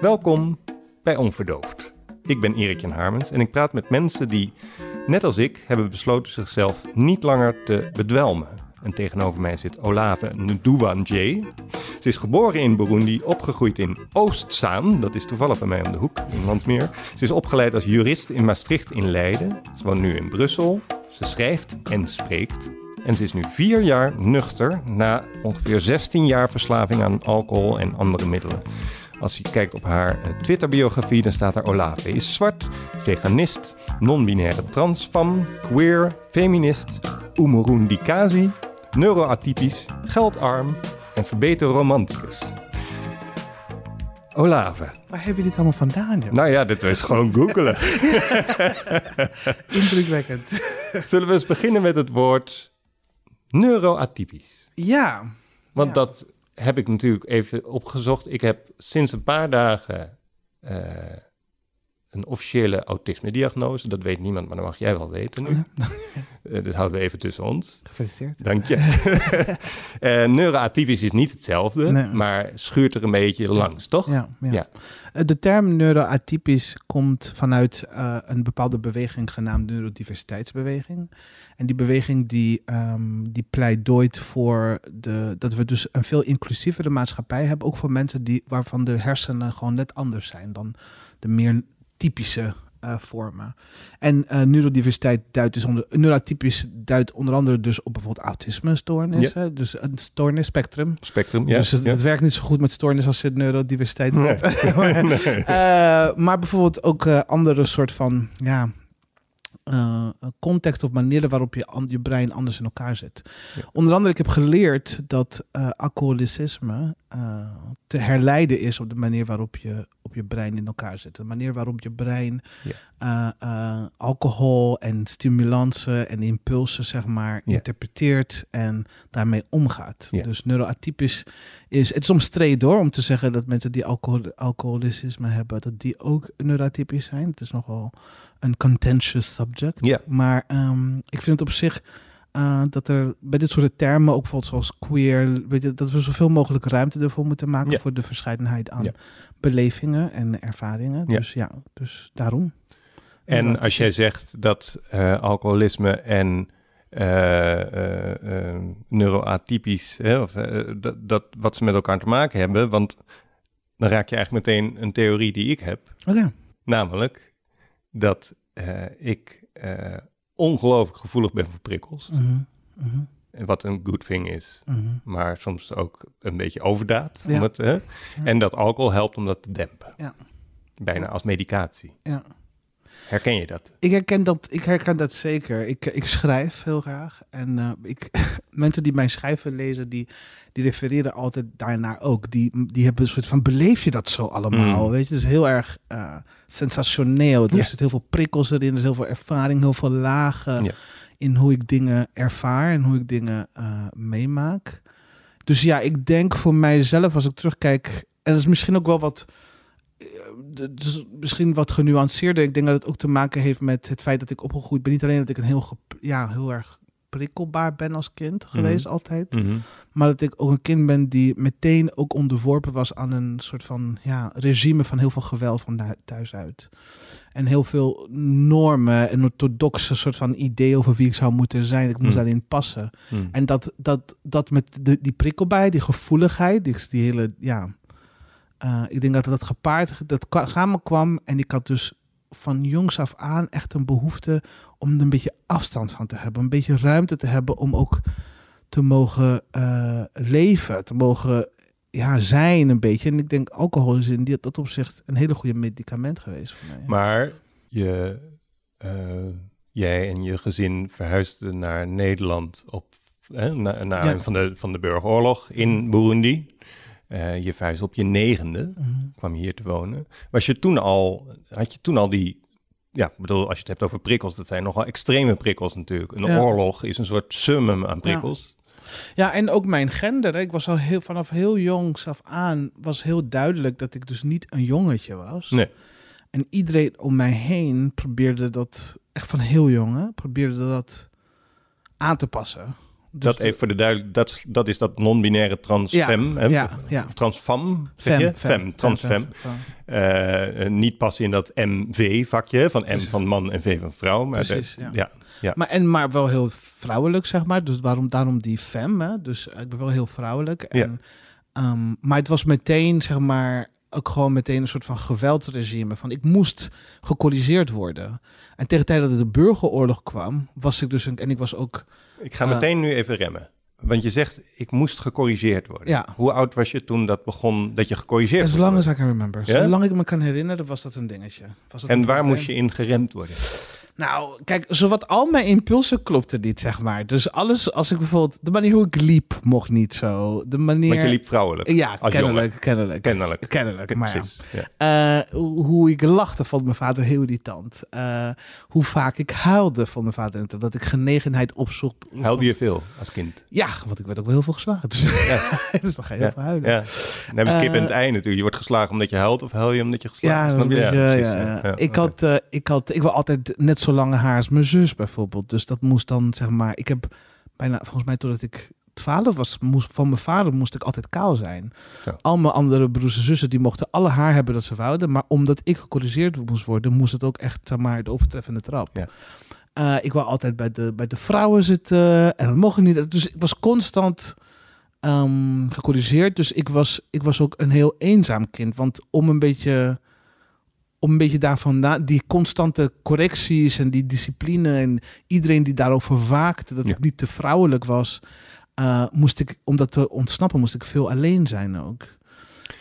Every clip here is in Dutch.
Welkom bij Onverdoofd. Ik ben Erik Jan Harmens en ik praat met mensen die, net als ik, hebben besloten zichzelf niet langer te bedwelmen. En tegenover mij zit Olave Ndouanje. Ze is geboren in Burundi, opgegroeid in Oostzaan, dat is toevallig bij mij om de hoek in Landsmeer. Ze is opgeleid als jurist in Maastricht in Leiden. Ze woont nu in Brussel. Ze schrijft en spreekt. En ze is nu vier jaar nuchter na ongeveer 16 jaar verslaving aan alcohol en andere middelen. Als je kijkt op haar eh, Twitter-biografie, dan staat er Olave is zwart, veganist, non-binaire transfam, queer, feminist, umurundikazi, neuroatypisch, geldarm en verbeter romanticus. Olave. Waar heb je dit allemaal vandaan, joh? Nou ja, dit is gewoon googelen. Indrukwekkend. Zullen we eens beginnen met het woord neuroatypisch? Ja. Want Ja. dat heb ik natuurlijk even opgezocht. Ik heb sinds een paar dagen eh, een officiële autisme-diagnose. Dat weet niemand, maar dat mag jij wel weten nu. Eh, dat houden we even tussen ons. Gefeliciteerd. Dank je. Eh neuroatypisch is niet hetzelfde, Nee. maar schuurt er een beetje langs, toch? Ja, ja. Ja. Eh, De term neuroatypisch komt vanuit een bepaalde beweging genaamd neurodiversiteitsbeweging. En die beweging die, ehm, die pleidooit voor de, dat we dus een veel inclusievere maatschappij hebben. Ook voor mensen die, waarvan de hersenen gewoon net anders zijn dan de meer typische eh, vormen. En eh, neurodiversiteit duidt dus onder, neuroatypisch duidt onder andere dus op bijvoorbeeld autisme-stoornis. hè, Dus een stoornisspectrum. Spectrum, ja. dus het, ja. het werkt niet zo goed met stoornis als het neurodiversiteit Nee. wordt. maar, Nee. eh, maar bijvoorbeeld ook andere soort van ja, context of manieren waarop je an- je brein anders in elkaar zet. Ja. Onder andere, ik heb geleerd dat eh alcoholicisme te herleiden is op de manier waarop je op je brein in elkaar zit. De manier waarop je brein Ja. eh, eh, alcohol en stimulansen en impulsen, zeg maar, Ja. interpreteert en daarmee omgaat. Ja. Dus neuroatypisch is, het is omstreden hoor, om te zeggen dat mensen die alcohol, alcoholicisme hebben, dat die ook neuroatypisch zijn. Het is nogal een contentious subject. Ja. Maar ehm, ik vind het op zich eh, dat er bij dit soort termen, ook bijvoorbeeld zoals queer, weet je, dat we zoveel mogelijk ruimte ervoor moeten maken Ja. voor de verscheidenheid aan Ja. belevingen en ervaringen. Ja. Dus ja, dus daarom. En als jij zegt dat eh, alcoholisme en eh, neuroatypisch, hè, of, dat, dat wat ze met elkaar te maken hebben, want dan raak je eigenlijk meteen een theorie die ik heb, namelijk dat ik ongelooflijk gevoelig ben voor prikkels, Mhm, mhm, en wat een good thing is, mhm. maar soms ook een beetje overdaad, Ja. om het, hè? en dat alcohol helpt om dat te dempen, Ja. bijna als medicatie. Ja. Herken je dat? Ik herken dat, ik herken dat zeker. Ik, ik schrijf heel graag. En eh, ik, mensen die mijn schrijven lezen, die, die refereren altijd daarnaar ook. Die, die hebben een soort van, beleef je dat zo allemaal? Mm. Weet je, het is heel erg eh, sensationeel. Er Ja. zit heel veel prikkels erin, er is heel veel ervaring, heel veel lagen Ja. in hoe ik dingen ervaar en hoe ik dingen eh, meemaak. Dus ja, ik denk voor mijzelf, als ik terugkijk, en dat is misschien ook wel wat eh, dus misschien wat genuanceerder. Ik denk dat het ook te maken heeft met het feit dat ik opgegroeid ben. Niet alleen dat ik een heel, ja, heel erg prikkelbaar ben als kind geweest altijd. Mhm. Maar dat ik ook een kind ben die meteen ook onderworpen was aan een soort van ja, regime van heel veel geweld van hu- thuis uit. En heel veel normen, een orthodoxe soort van idee over wie ik zou moeten zijn. Ik moest Mm. daarin passen. Mhm. En dat, dat, dat met de, die prikkelbaarheid, die gevoeligheid, die, die hele, ja. Eh, ik denk dat dat gepaard, dat kwa- samenkwam. En ik had dus van jongs af aan echt een behoefte om er een beetje afstand van te hebben. Een beetje ruimte te hebben om ook te mogen eh, leven, te mogen ja, zijn een beetje. En ik denk alcohol is in die- dat opzicht een hele goede medicament geweest voor mij. Maar je, eh, jij en je gezin verhuisden naar Nederland op, hè, na, na Ja. van, de, van de burgeroorlog in Burundi. Eh, je verhuisde op je negende, Mhm. kwam je hier te wonen. Was je toen al, had je toen al die, ja, ik bedoel, als je het hebt over prikkels, dat zijn nogal extreme prikkels natuurlijk. Een Ja. oorlog is een soort summum aan prikkels. Ja, en ook mijn gender. Ik was al heel, vanaf heel jongs af aan was heel duidelijk dat ik dus niet een jongetje was. Nee. En iedereen om mij heen probeerde dat, echt van heel jong, hè, probeerde dat aan te passen. Dus dat even voor de duidelijk, dat, is- dat is dat non-binaire transfem. ja, ja. Of transfam, zeg je? Fem, transfem. fem. Eh, eh, niet passen in dat MV-vakje van M Precies. van man en V van vrouw. Maar Precies, de- ja. ja. Maar, en, maar wel heel vrouwelijk, zeg maar. Dus waarom, daarom die fem, hè? Dus ik ben wel heel vrouwelijk. En, ehm, maar het was meteen, zeg maar, ook gewoon meteen een soort van geweldsregime. Van ik moest gecorrigeerd worden. En tegen de tijd dat de burgeroorlog kwam, was ik dus... Een, en ik was ook... Ik ga Eh. meteen nu even remmen. Want je zegt, ik moest gecorrigeerd worden. Ja. Hoe oud was je toen dat begon, dat je gecorrigeerd As moest long as I can remember. Ja? Zolang ik me kan herinneren, was dat een dingetje. Was dat En een waar moest je in geremd worden? Nou, kijk, zowat al mijn impulsen klopten niet, zeg maar. Dus alles, als ik bijvoorbeeld... De manier hoe ik liep, mocht niet zo. De manier... Want je liep vrouwelijk. Ja, kennelijk, kennelijk. Kennelijk. Kennelijk, maar ja. Precies. Ja. Eh, hoe hoe ik lachte vond mijn vader heel irritant. Eh, hoe vaak ik huilde vond mijn vader irritant. Dat ik genegenheid opzocht. Huilde je veel als kind? Ja, want ik werd ook wel heel veel geslagen. Dus, dus dan ga je heel veel huilen. Ja. Dan ze kip en het Eh, ei natuurlijk. Je wordt geslagen omdat je huilt of huil je omdat je geslagen Ja, is? dat is je? beetje, precies, ja, ja. ja. Ja, Ik, had, eh, ik had, ik wil altijd net zo lange haar als mijn zus bijvoorbeeld. Dus dat moest dan, zeg maar, ik heb bijna, volgens mij totdat ik 12 was, moest, van mijn vader moest ik altijd kaal zijn. Zo. Al mijn andere broers en zussen, die mochten alle haar hebben dat ze wouden. Maar omdat ik gecorrigeerd moest worden, moest het ook echt, zeg maar, de overtreffende trap. Ja. Eh, ik wou altijd bij de, bij de vrouwen zitten en dat mocht ik niet. Dus ik was constant ehm, gecorrigeerd. Dus ik was, ik was ook een heel eenzaam kind. Want om een beetje, om een beetje daarvan na, die constante correcties en die discipline en iedereen die daarover waakte dat Ja. ik niet te vrouwelijk was, eh, moest ik, om dat te ontsnappen, moest ik veel alleen zijn ook.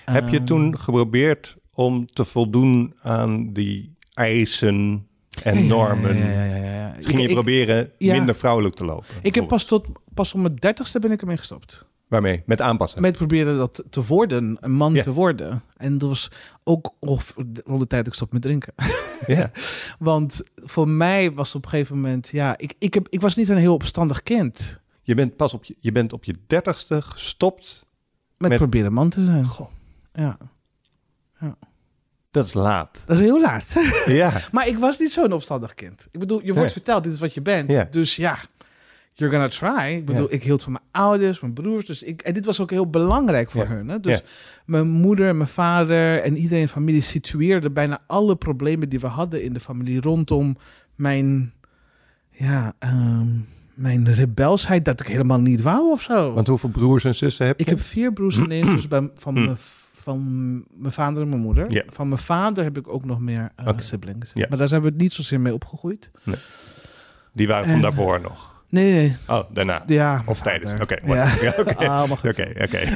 Heb je Ehm, toen geprobeerd om te voldoen aan die eisen en normen? Ja, ja, ja. Ging je Ik- proberen minder vrouwelijk te lopen? Ik heb pas tot pas op mijn dertigste ben ik ermee gestopt. Waarmee? Met aanpassen? Met proberen dat te worden, een man Ja. te worden. En dat was ook of, rond de tijd dat ik stop met drinken. Ja. Want voor mij was op een gegeven moment, ja, ik, ik, heb, ik was niet een heel opstandig kind. Je bent pas op je, je, bent op je dertigste gestopt. Met, Met- proberen man te zijn. Goh. Ja, Dat is laat. dat is heel laat. ja. maar ik was niet zo'n opstandig kind. Ik bedoel, je wordt Nee. verteld, dit is wat je bent. Ja. Dus ja, you're gonna try. Ik bedoel, Ja. ik hield van mijn ouders, mijn broers. Dus ik, en dit was ook heel belangrijk voor Ja. hun. Hè? Dus Ja. mijn moeder, mijn vader en iedereen in de familie situeerde bijna alle problemen die we hadden in de familie rondom mijn, ja, ehm, mijn rebelsheid dat ik helemaal niet wou of zo. Want hoeveel broers en zussen heb je? Ik heb vier broers en zus bij, van, Mm. mijn, van mijn vader en mijn moeder. Van mijn vader heb ik ook nog meer eh, siblings. Maar daar zijn we niet zozeer mee opgegroeid. Die waren van En- daarvoor nog. Nee, nee. Oh, daarna. Ja, Of tijdens. vader. Oké. Oké. Ah. Oké, oké.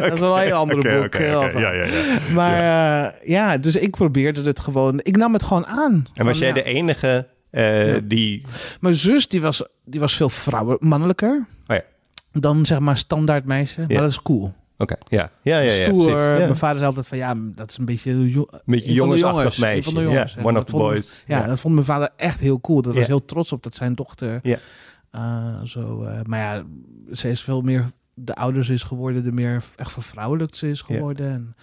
Dat is wel een heel ander Oké, boek. van. Ja, ja, ja. Maar ja. ja, dus ik probeerde het gewoon. Ik nam het gewoon aan. En was jij ja. de enige eh, Ja. die... Mijn zus, die was, die was veel vrouwen, mannelijker. Oh ja. Dan zeg maar standaard meisje. Maar dat is cool. Oké, ja. Ja, ja, ja. Stoer. precies. Mijn vader zei altijd van ja, dat is een beetje... Een beetje jongensachtig meisje. van de jongens. En one dat of the vond mijn- boys. Ja, dat vond mijn vader echt heel cool. Dat was heel trots op dat zijn dochter. Ja. Eh, zo, eh, maar ja, ze is veel meer de ouder ze is geworden, de meer echt vervrouwelijkt ze is Ja. geworden. En,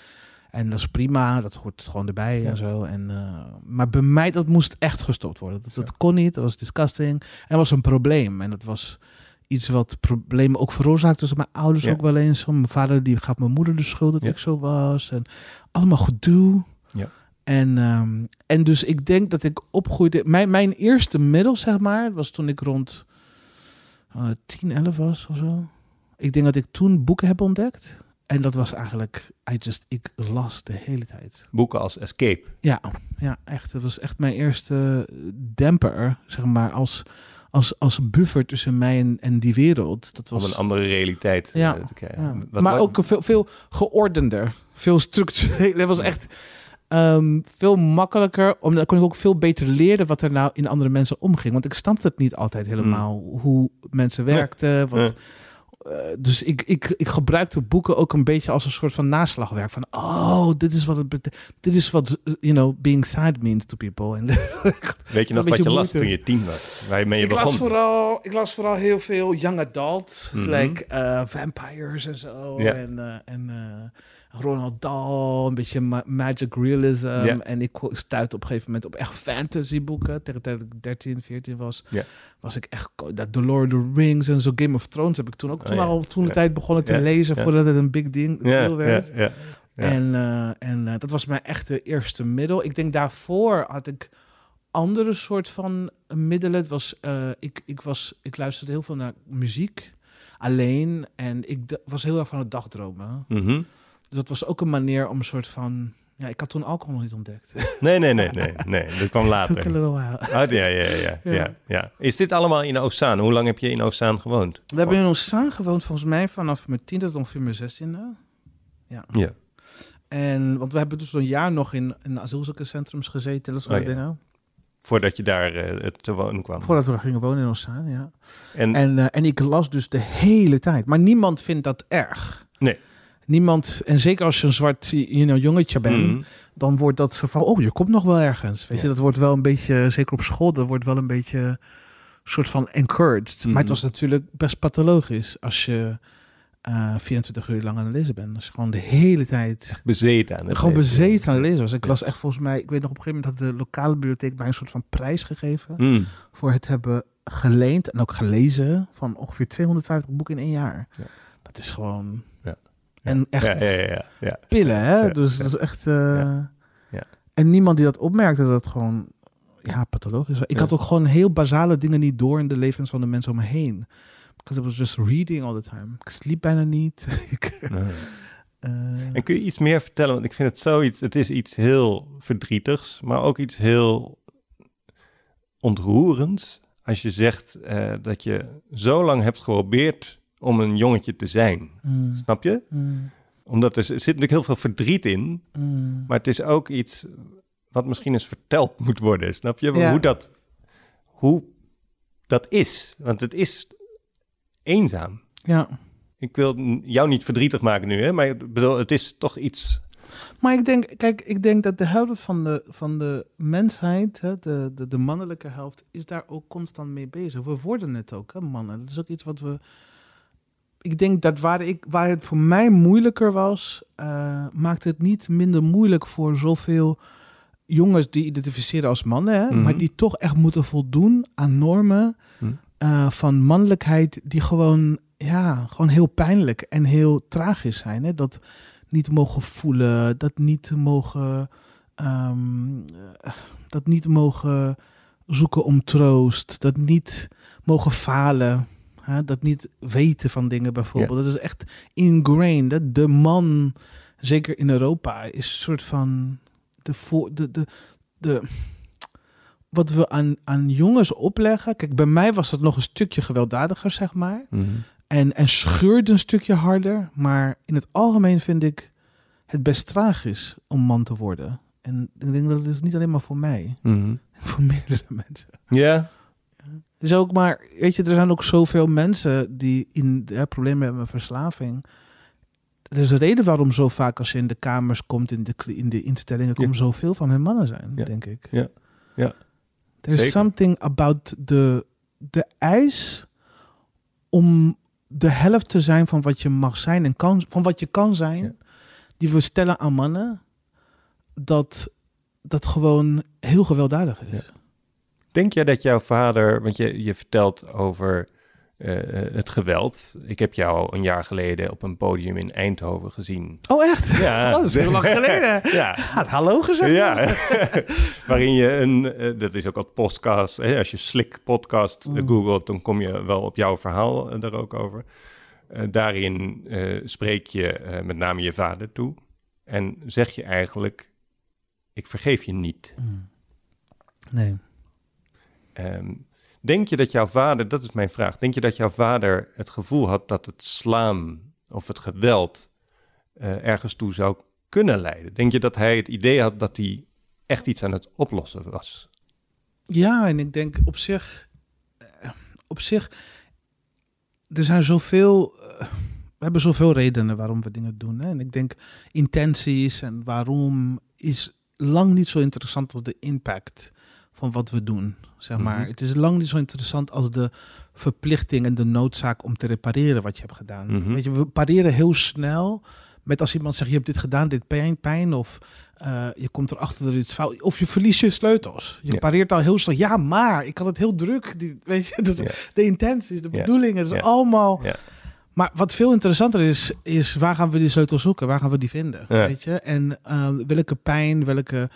en dat is prima, dat hoort gewoon erbij Ja. en zo. En, eh, maar bij mij, dat moest echt gestopt worden. Dat, dat kon niet, dat was disgusting. En dat was een probleem. En dat was iets wat problemen ook veroorzaakte tussen mijn ouders Ja. ook wel eens. Mijn vader die gaf mijn moeder de schuld dat ik zo was. En allemaal gedoe. Ja. En, ehm, en dus ik denk dat ik opgroeide. Mijn, mijn eerste middel, zeg maar, was toen ik rond eh 10, 11 was of zo. Ik denk dat ik toen boeken heb ontdekt. En dat was eigenlijk, I just, ik las de hele tijd. Boeken als Escape. Ja, ja, echt. Dat was echt mijn eerste demper, zeg maar, als, als, als buffer tussen mij en, en die wereld. Dat Om was, een andere realiteit eh, Ja, te krijgen. ja. Wat- maar wat- ook veel, veel geordender, veel structureel. Het was echt ehm, veel makkelijker, omdat kon ik ook veel beter leren wat er nou in andere mensen omging. Want ik snapte het niet altijd helemaal, hoe mensen Nee. werkten, wat, Nee. eh, dus ik, ik, ik gebruikte boeken ook een beetje als een soort van naslagwerk. Van, oh, dit is wat het betekent. Dit is wat, you know, being sad means to people. En Weet je nog wat je las toen je tien was? Waarmee je ik, begon? las vooral, ik las vooral heel veel young adult. Mhm. Like eh, vampires en zo. En, eh, en eh, Ronald Dahl, een beetje ma- magic realism. En ik stuitte op een gegeven moment op echt fantasy boeken. Tegen dat ik 13, 14 was, was ik echt... Dat The Lord of the Rings en zo Game of Thrones heb ik toen ook toen Oh ja. al toen de tijd begonnen te lezen... Voordat het een big ding werd. En, eh, en eh, dat was mijn echte eerste middel. Ik denk daarvoor had ik andere soort van middelen. Het was, eh, ik, ik, was, ik luisterde heel veel naar muziek alleen. En ik was heel erg van het dagdromen. Mhm. Dus dat was ook een manier om een soort van... Ja, ik had toen alcohol nog niet ontdekt. Nee, nee, nee, nee, nee. Dat kwam Took a later. little while. Oh, ja, ja, ja, ja, Ja. Is dit allemaal in Oostzaan? Hoe lang heb je in Oostzaan gewoond? We hebben in Oostzaan gewoond volgens mij vanaf mijn tiende tot ongeveer mijn zestiende. Ja. Ja. En, want we hebben dus een jaar nog in, in asielzoekerscentrums gezeten. Dat soort Oh, dingen. Voordat je daar het te wonen kwam. Voordat we gingen wonen in Oostzaan, ja. En, En, eh, en ik las dus de hele tijd. Maar niemand vindt dat erg. Nee. Niemand, en zeker als je een zwart you know, jongetje bent, Mhm. dan wordt dat zo van, oh, je komt nog wel ergens. Weet Ja. je, dat wordt wel een beetje, zeker op school, dat wordt wel een beetje soort van encouraged. Maar het Mhm. was natuurlijk best pathologisch als je eh 24 uur lang aan het lezen bent. Als je gewoon de hele tijd bezeten aan het gewoon lezen. bezeten aan het lezen was. Ik Ja. las echt volgens mij, ik weet nog op een gegeven moment had de lokale bibliotheek mij een soort van prijs gegeven Mm. voor het hebben geleend en ook gelezen van ongeveer 250 boeken in één jaar. Ja. Dat is gewoon... En echt Ja, ja, ja, ja, ja. pillen, hè? Ja, dus ja. dat is echt... eh, Ja. Ja. En niemand die dat opmerkte, dat het gewoon... Ja, pathologisch. was. Ik Ja. had ook gewoon heel basale dingen niet door in de levens van de mensen om me heen. Because I was just reading all the time. Ik sliep bijna niet. Nee. eh, En kun je iets meer vertellen? Want ik vind het zoiets, het is iets heel verdrietigs, maar ook iets heel ontroerends. Als je zegt eh, dat je zo lang hebt geprobeerd om een jongetje te zijn. mm, Snap je? mm, Omdat er, zit natuurlijk heel veel verdriet in, mm. maar het is ook iets wat misschien eens verteld moet worden. Snap je? Ja. Hoe, dat, hoe dat is. Want het is eenzaam. Ja. Ik wil jou niet verdrietig maken nu, hè? maar ik bedoel, het is toch iets. Maar ik denk, kijk, ik denk dat de helft van de, van de mensheid, hè, de, de, de mannelijke helft, is daar ook constant mee bezig. We worden het ook, hè, mannen. Dat is ook iets wat we. Ik denk dat waar, ik, waar het voor mij moeilijker was, eh, maakt het niet minder moeilijk voor zoveel jongens die identificeren als mannen, hè, Mhm. maar die toch echt moeten voldoen aan normen Hm. eh, van mannelijkheid die gewoon, ja, gewoon heel pijnlijk en heel tragisch zijn. Hè? Dat niet mogen voelen, dat niet mogen, ehm, eh, dat niet mogen zoeken om troost, dat niet mogen falen, hè? dat niet weten van dingen bijvoorbeeld. Dat is echt ingrained. Hè? De man, zeker in Europa, is een soort van de, voor, de, de, de wat we aan, aan jongens opleggen. Kijk, bij mij was dat nog een stukje gewelddadiger, zeg maar. En, en scheurde een stukje harder. Maar in het algemeen vind ik het best tragisch om man te worden. En ik denk dat het is niet alleen maar voor mij. Voor meerdere mensen. Ja, is ook maar, weet je, er zijn ook zoveel mensen die in problemen hebben met verslaving. Er is een reden waarom zo vaak als je in de kamers komt, in de, in de instellingen, Ja. komen zoveel van hun mannen zijn, Ja. denk ik. Ja. Ja. Er is something about de, de eis om de helft te zijn van wat je mag zijn en kan, van wat je kan zijn, Ja. die we stellen aan mannen, dat dat gewoon heel gewelddadig is. Denk jij dat jouw vader, want je, je vertelt over eh, het geweld. Ik heb jou een jaar geleden op een podium in Eindhoven gezien. Oh, echt? Ja, Oh, dat is heel lang geleden. ja. Had hallo gezegd? Ja, waarin je een, eh, dat is ook al podcast, hè, als je Slick podcast eh, Mm. googelt, dan kom je wel op jouw verhaal daar ook over. Daarin spreek je met name je vader toe en zeg je eigenlijk, ik vergeef je niet. Mm. Nee. Ehm, denk je dat jouw vader, dat is mijn vraag, denk je dat jouw vader het gevoel had dat het slaan of het geweld eh, ergens toe zou kunnen leiden? Denk je dat hij het idee had dat hij echt iets aan het oplossen was? Ja, en ik denk op zich, eh, op zich, er zijn zoveel. eh, we hebben zoveel redenen waarom we dingen doen. Hè? En ik denk intenties en waarom is lang niet zo interessant als de impact van wat we doen. Zeg maar. Mhm. Het is lang niet zo interessant als de verplichting en de noodzaak om te repareren wat je hebt gedaan. Mhm. Weet je, we pareren heel snel met als iemand zegt je hebt dit gedaan, dit pijn, pijn of eh, je komt erachter dat er iets fout of je verliest je sleutels. Je Ja. pareert al heel snel. Ja, maar ik had het heel druk. Die, weet je, dat, Ja. de intenties, de Ja. bedoelingen, dat is allemaal. Maar wat veel interessanter is, is waar gaan we die sleutels zoeken? Waar gaan we die vinden? Weet je? En eh, welke pijn, welke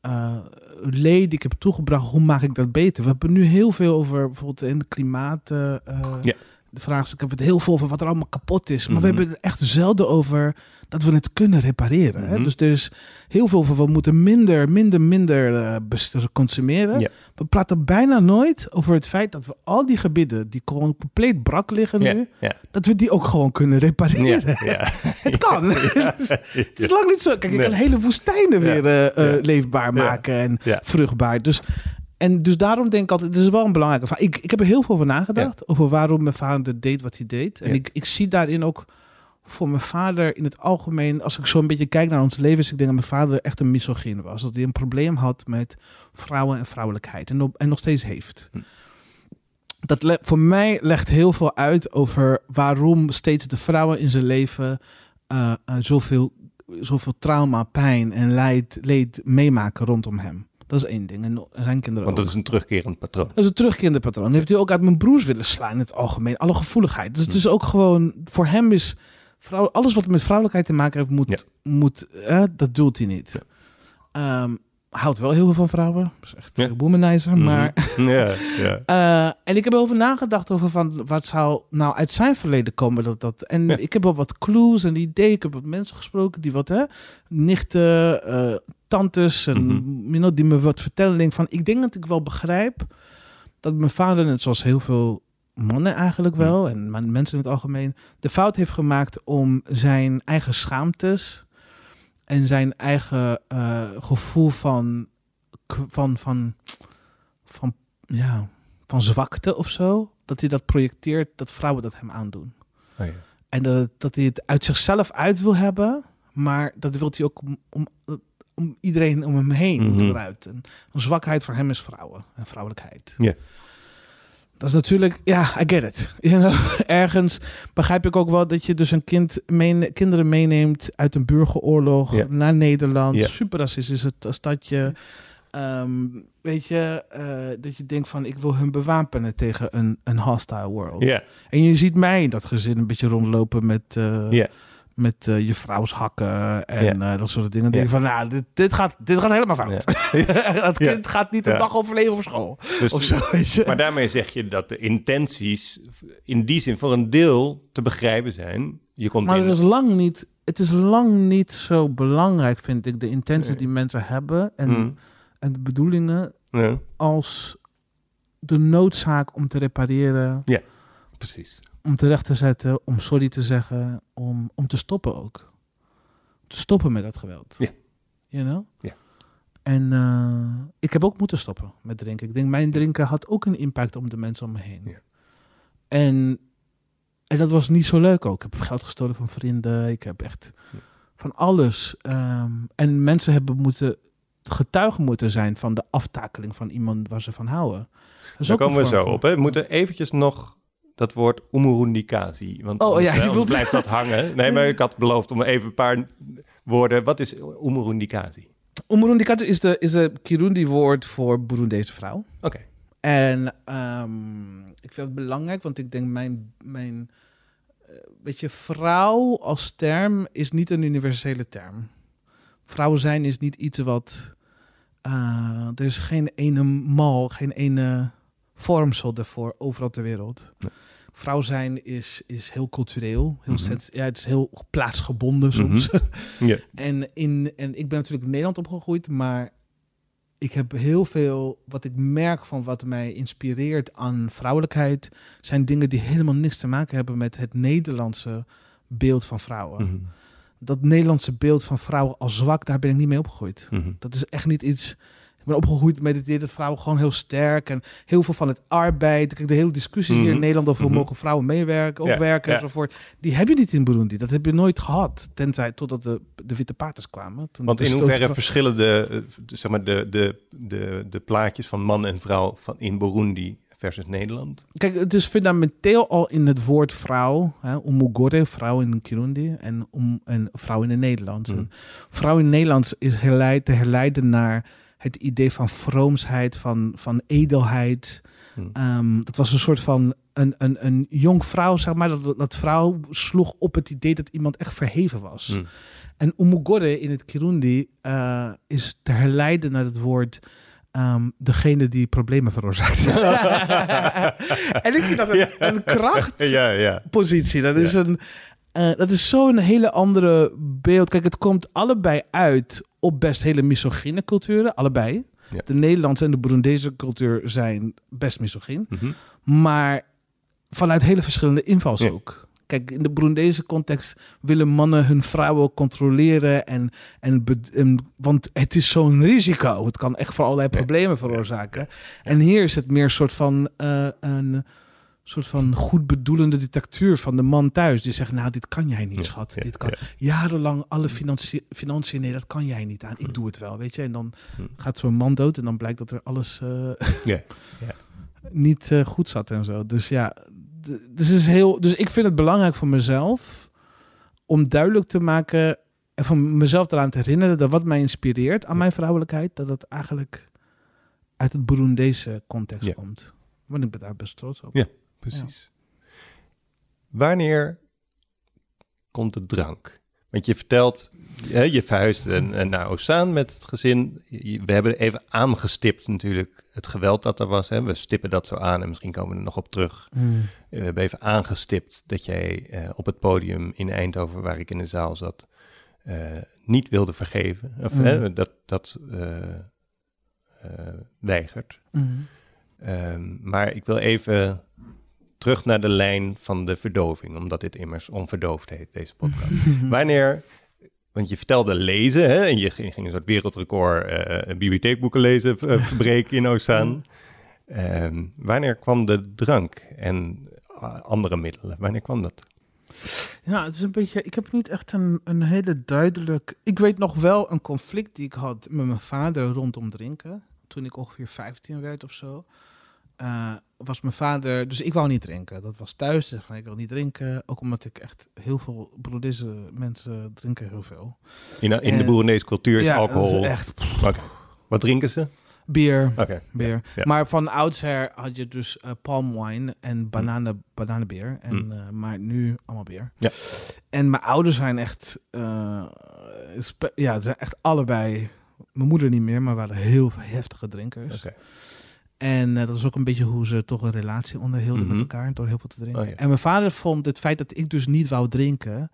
eh, leed ik heb toegebracht, hoe maak ik dat beter? We hebben nu heel veel over bijvoorbeeld in klimaat. eh, eh. De vraagstuk hebben we het heel veel over wat er allemaal kapot is. Maar Mhm. we hebben het echt zelden over dat we het kunnen repareren. hè? Mhm. Dus er is heel veel over we moeten minder, minder, minder bes- consumeren. We praten bijna nooit over het feit dat we al die gebieden die gewoon compleet brak liggen nu, dat we die ook gewoon kunnen repareren. Het kan. het is lang niet zo. Kijk, ik kan hele woestijnen weer eh, eh, leefbaar maken en vruchtbaar. Dus, en dus daarom denk ik altijd, het is wel een belangrijke vraag. Ik, ik heb er heel veel over nagedacht, over waarom mijn vader deed wat hij deed. En Ja. ik, ik zie daarin ook voor mijn vader in het algemeen, als ik zo een beetje kijk naar ons leven, is ik denk dat mijn vader echt een misogyn was. Dat hij een probleem had met vrouwen en vrouwelijkheid. En, en nog steeds heeft. Hm. Dat voor mij legt heel veel uit over waarom steeds de vrouwen in zijn leven eh, eh, zoveel, zoveel trauma, pijn en leed meemaken rondom hem. Dat is één ding. En zijn kinderen Want dat ook. is een terugkerend patroon. Dat is een terugkerende patroon. Heeft hij ook uit mijn broers willen slaan in het algemeen. Alle gevoeligheid. Dus het is ook gewoon... Voor hem is... Vrouw, alles wat met vrouwelijkheid te maken heeft, moet... Ja. moet eh, dat doelt hij niet. Ehm, houdt wel heel veel van vrouwen. Dat is echt Ja. een womanizer. Mhm. Maar... Ja, ja. eh, en ik heb erover nagedacht over van... Wat zou nou uit zijn verleden komen? Dat, dat, en Ja. ik heb wel wat clues en ideeën. Ik heb wat mensen gesproken die wat... Hè, nichten, eh, tantes... En, know, die me wat vertellen. Denk van, ik denk dat ik wel begrijp dat mijn vader, net zoals heel veel mannen eigenlijk wel, en men- mensen in het algemeen, de fout heeft gemaakt om zijn eigen schaamtes en zijn eigen eh, gevoel van, van, van, van, ja, van zwakte of zo, dat hij dat projecteert, dat vrouwen dat hem aandoen. Oh, ja. En dat, dat hij het uit zichzelf uit wil hebben, maar dat wil hij ook om, om, om iedereen om hem heen Mhm. eruit. En een zwakheid voor hem is vrouwen en vrouwelijkheid. Ja. Dat is natuurlijk, ja, I get it. You know, ergens begrijp ik ook wel dat je dus een kind mee, kinderen meeneemt uit een burgeroorlog naar Nederland. Ja. Super racistisch is het stadje. Ehm, weet je, eh, dat je denkt van ik wil hun bewapenen tegen een, een hostile world. En je ziet mij in dat gezin een beetje rondlopen met, ja. Met eh, je vrouwshakken en Ja. eh, dat soort dingen. Ja. denk ik van, nou, dit, dit, gaat, dit gaat helemaal fout. dat Ja. kind gaat niet een Ja. dag overleven op school. Dus, Of zo. Maar daarmee zeg je dat de intenties in die zin voor een deel te begrijpen zijn. Je komt Maar in... het is lang niet, het is lang niet zo belangrijk, vind ik, de intenties die mensen hebben en, Mm, en de bedoelingen ja, als de noodzaak om te repareren, precies. Om terecht te zetten, om sorry te zeggen, om, om te stoppen ook. Te stoppen met dat geweld. Ja. You know? Ja. En eh, ik heb ook moeten stoppen met drinken. Ik denk, mijn drinken had ook een impact op de mensen om me heen. Ja. En, en dat was niet zo leuk ook. Ik heb geld gestolen van vrienden. Ik heb echt Ja. van alles. ehm, en mensen hebben moeten getuigen moeten zijn van de aftakeling van iemand waar ze van houden. Daar komen we zo op. Hè. We moeten eventjes nog dat woord umurundikazi. Want Oh, anders, ja, je wilt- blijft dat hangen. Nee, maar ik had beloofd om even een paar woorden. Wat is umurundikazi? Umurundikata is de, is de Kirundi-woord voor Burundese vrouw. Oké. En ehm, ik vind het belangrijk, want ik denk mijn, mijn eh, weet je, vrouw als term is niet een universele term. Vrouw zijn is niet iets wat, eh, er is geen ene mal, geen ene vormsel ervoor overal ter wereld. Vrouw zijn is, is heel cultureel, heel Mhm. sens- ja, het is heel plaatsgebonden soms. Ja. En, in, en ik ben natuurlijk in Nederland opgegroeid, maar ik heb heel veel, wat ik merk van wat mij inspireert aan vrouwelijkheid, zijn dingen die helemaal niks te maken hebben met het Nederlandse beeld van vrouwen. Mhm. Dat Nederlandse beeld van vrouwen als zwak, daar ben ik niet mee opgegroeid. Mhm. Dat is echt niet iets. Ben opgegroeid met het idee dat vrouwen gewoon heel sterk en heel veel van het arbeid. Kijk, de hele discussie hier in Mhm. Nederland over Mhm. mogen vrouwen meewerken, opwerken ja. enzovoort. Die heb je niet in Burundi. Dat heb je nooit gehad, tenzij totdat de, de witte paters kwamen. Toen Want in hoeverre verschillen de, eh, zeg maar de, de, de, de plaatjes van man en vrouw van in Burundi versus Nederland? Kijk, het is fundamenteel al in het woord vrouw. Hè, umugore, vrouw in Kirundi en, um, en vrouw in het Nederlands. En vrouw in het Nederlands is herleid, te herleiden naar het idee van vroomsheid, van, van edelheid. Hmm. Ehm, dat was een soort van een, een, een jong vrouw, zeg maar. Dat, dat vrouw sloeg op het idee dat iemand echt verheven was. Hm. En umugore in het Kirundi eh, is te herleiden naar het woord ehm, degene die problemen veroorzaakt. en ik vind dat een, een krachtpositie. Ja, ja. Dat is, een, eh, dat is zo'n hele andere beeld. Kijk, het komt allebei uit op best hele misogyne culturen. Allebei. Ja. De Nederlandse en de Burundese cultuur zijn best misogyn. Mhm. Maar vanuit hele verschillende invalshoek. Kijk, in de Burundese context willen mannen hun vrouwen controleren. En, en, want het is zo'n risico. Het kan echt voor allerlei Ja. problemen veroorzaken. En hier is het meer een soort van, eh, een soort van goed bedoelende dictatuur van de man thuis. Die zegt, nou, dit kan jij niet, schat. ja, dit kan ja. jarenlang alle financie- financiën, nee, dat kan jij niet aan. Ik Hm. doe het wel, weet je. En dan Hm. gaat zo'n man dood en dan blijkt dat er alles eh, Ja, niet eh, goed zat en zo. Dus ja, dus, is heel, dus ik vind het belangrijk voor mezelf om duidelijk te maken en van mezelf eraan te herinneren dat wat mij inspireert aan mijn vrouwelijkheid, dat het eigenlijk uit het Burundese context komt. Want ik ben daar best trots op. Ja. Precies. Wanneer komt de drank? Want je vertelt, je verhuist naar Ozaan met het gezin. We hebben even aangestipt natuurlijk het geweld dat er was. Hè. We stippen dat zo aan en misschien komen we er nog op terug. Mm. We hebben even aangestipt dat jij eh, op het podium in Eindhoven, waar ik in de zaal zat, eh, niet wilde vergeven. Of Mm. hè, dat, dat eh, weigert. Mm. Ehm, maar ik wil even terug naar de lijn van de verdoving, omdat dit immers onverdoofd heet, deze podcast. Wanneer, want je vertelde lezen, hè, en je ging, een soort wereldrecord eh, bibliotheekboeken lezen, eh, verbreken in Ozaan. Ehm, wanneer kwam de drank en andere middelen? Wanneer kwam dat? Ja, het is een beetje. Ik heb niet echt een, een hele duidelijk. Ik weet nog wel een conflict die ik had met mijn vader rondom drinken. Toen ik ongeveer 15 werd of zo. Eh, was mijn vader. Dus ik wou niet drinken. Dat was thuis. Zeg van ik wil niet drinken. Ook omdat ik echt heel veel. Broedisse mensen drinken heel veel. In, in de Boerenese cultuur is ja, dat alcohol. is echt. Wat drinken ze? bier. Oké. Beer. ja. Maar van oudsher had je dus eh palm wine en bananen, bananenbeer. En, Mm. eh, maar nu allemaal beer. Ja. En mijn ouders zijn echt, ja, ze zijn echt allebei, mijn moeder niet meer, maar waren heel heftige drinkers. Oké. En eh, dat is ook een beetje hoe ze toch een relatie onderhielden Mhm. met elkaar door heel veel te drinken. Oh, ja. En mijn vader vond het feit dat ik dus niet wou drinken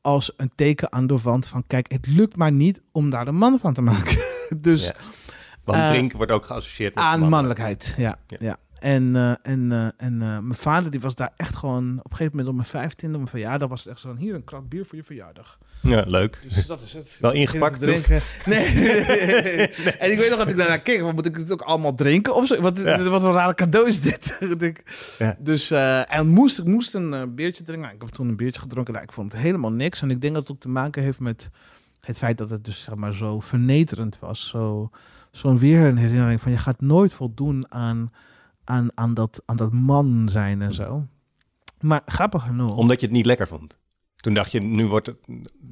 als een teken aan de wand van kijk, het lukt maar niet om daar een man van te maken. dus Ja. Want Eh, drinken wordt ook geassocieerd met aan mannelijkheid, ja. Ja. ja. En, eh, en, eh, en eh, mijn vader die was daar echt gewoon op een gegeven moment op mijn vijftiende, op mijn verjaardag was het echt zo hier een krat bier voor je verjaardag. Ja, leuk. Dus dat is het. Wel ingepakt, drinken. Nee. En ik weet nog dat ik daarna keek, maar moet ik het ook allemaal drinken of zo? Wat, Ja. wat een rare cadeau is dit? Ja. Dus en moest, ik moest een biertje drinken. Nou, ik heb toen een biertje gedronken. Nou, ik vond het helemaal niks. En ik denk dat het ook te maken heeft met het feit dat het dus zeg maar zo vernederend was. Zo, zo'n weer een herinnering van je gaat nooit voldoen aan, aan, aan, dat, aan dat man zijn en zo. Maar grappig genoeg. Omdat je het niet lekker vond. Toen dacht je, nu wordt het,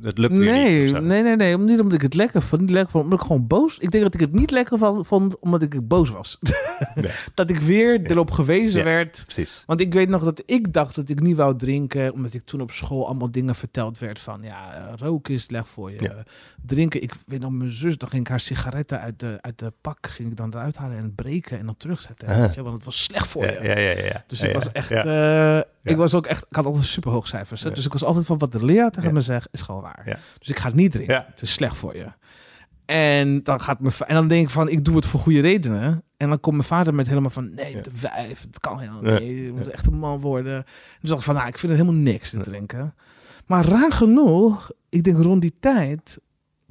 het lukt weer Nee, niet. nee, nee, nee. Niet omdat ik het lekker vond. Niet lekker vond, omdat ik gewoon boos. Ik denk dat ik het niet lekker vo- vond omdat ik boos was. Nee. dat ik weer erop gewezen Ja. werd. Precies. Want ik weet nog dat ik dacht dat ik niet wou drinken. Omdat ik toen op school allemaal dingen verteld werd van... Ja, eh, roken is slecht voor je. Ja. Drinken. Ik weet nog, mijn zus, dan ging ik haar sigaretten uit de, uit de pak... ging ik dan eruit halen en breken en dan terugzetten. Ah. Weet je, want het was slecht voor Ja, je. ja, ja, ja. Dus ik was echt, Ja. Ik was ook echt, ik had altijd super hoog cijfers. Dus ik was altijd van wat de leraar tegen me zegt, is gewoon waar. Dus ik ga het niet drinken. Het is slecht voor je. En dan gaat mijn en dan denk ik van, ik doe het voor goede redenen. En dan komt mijn vader met helemaal van, nee, Ja. de wijf, het kan helemaal niet. Je moet echt een man worden. Dus dacht ik van, nou, ik vind het helemaal niks te drinken. Maar raar genoeg, ik denk rond die tijd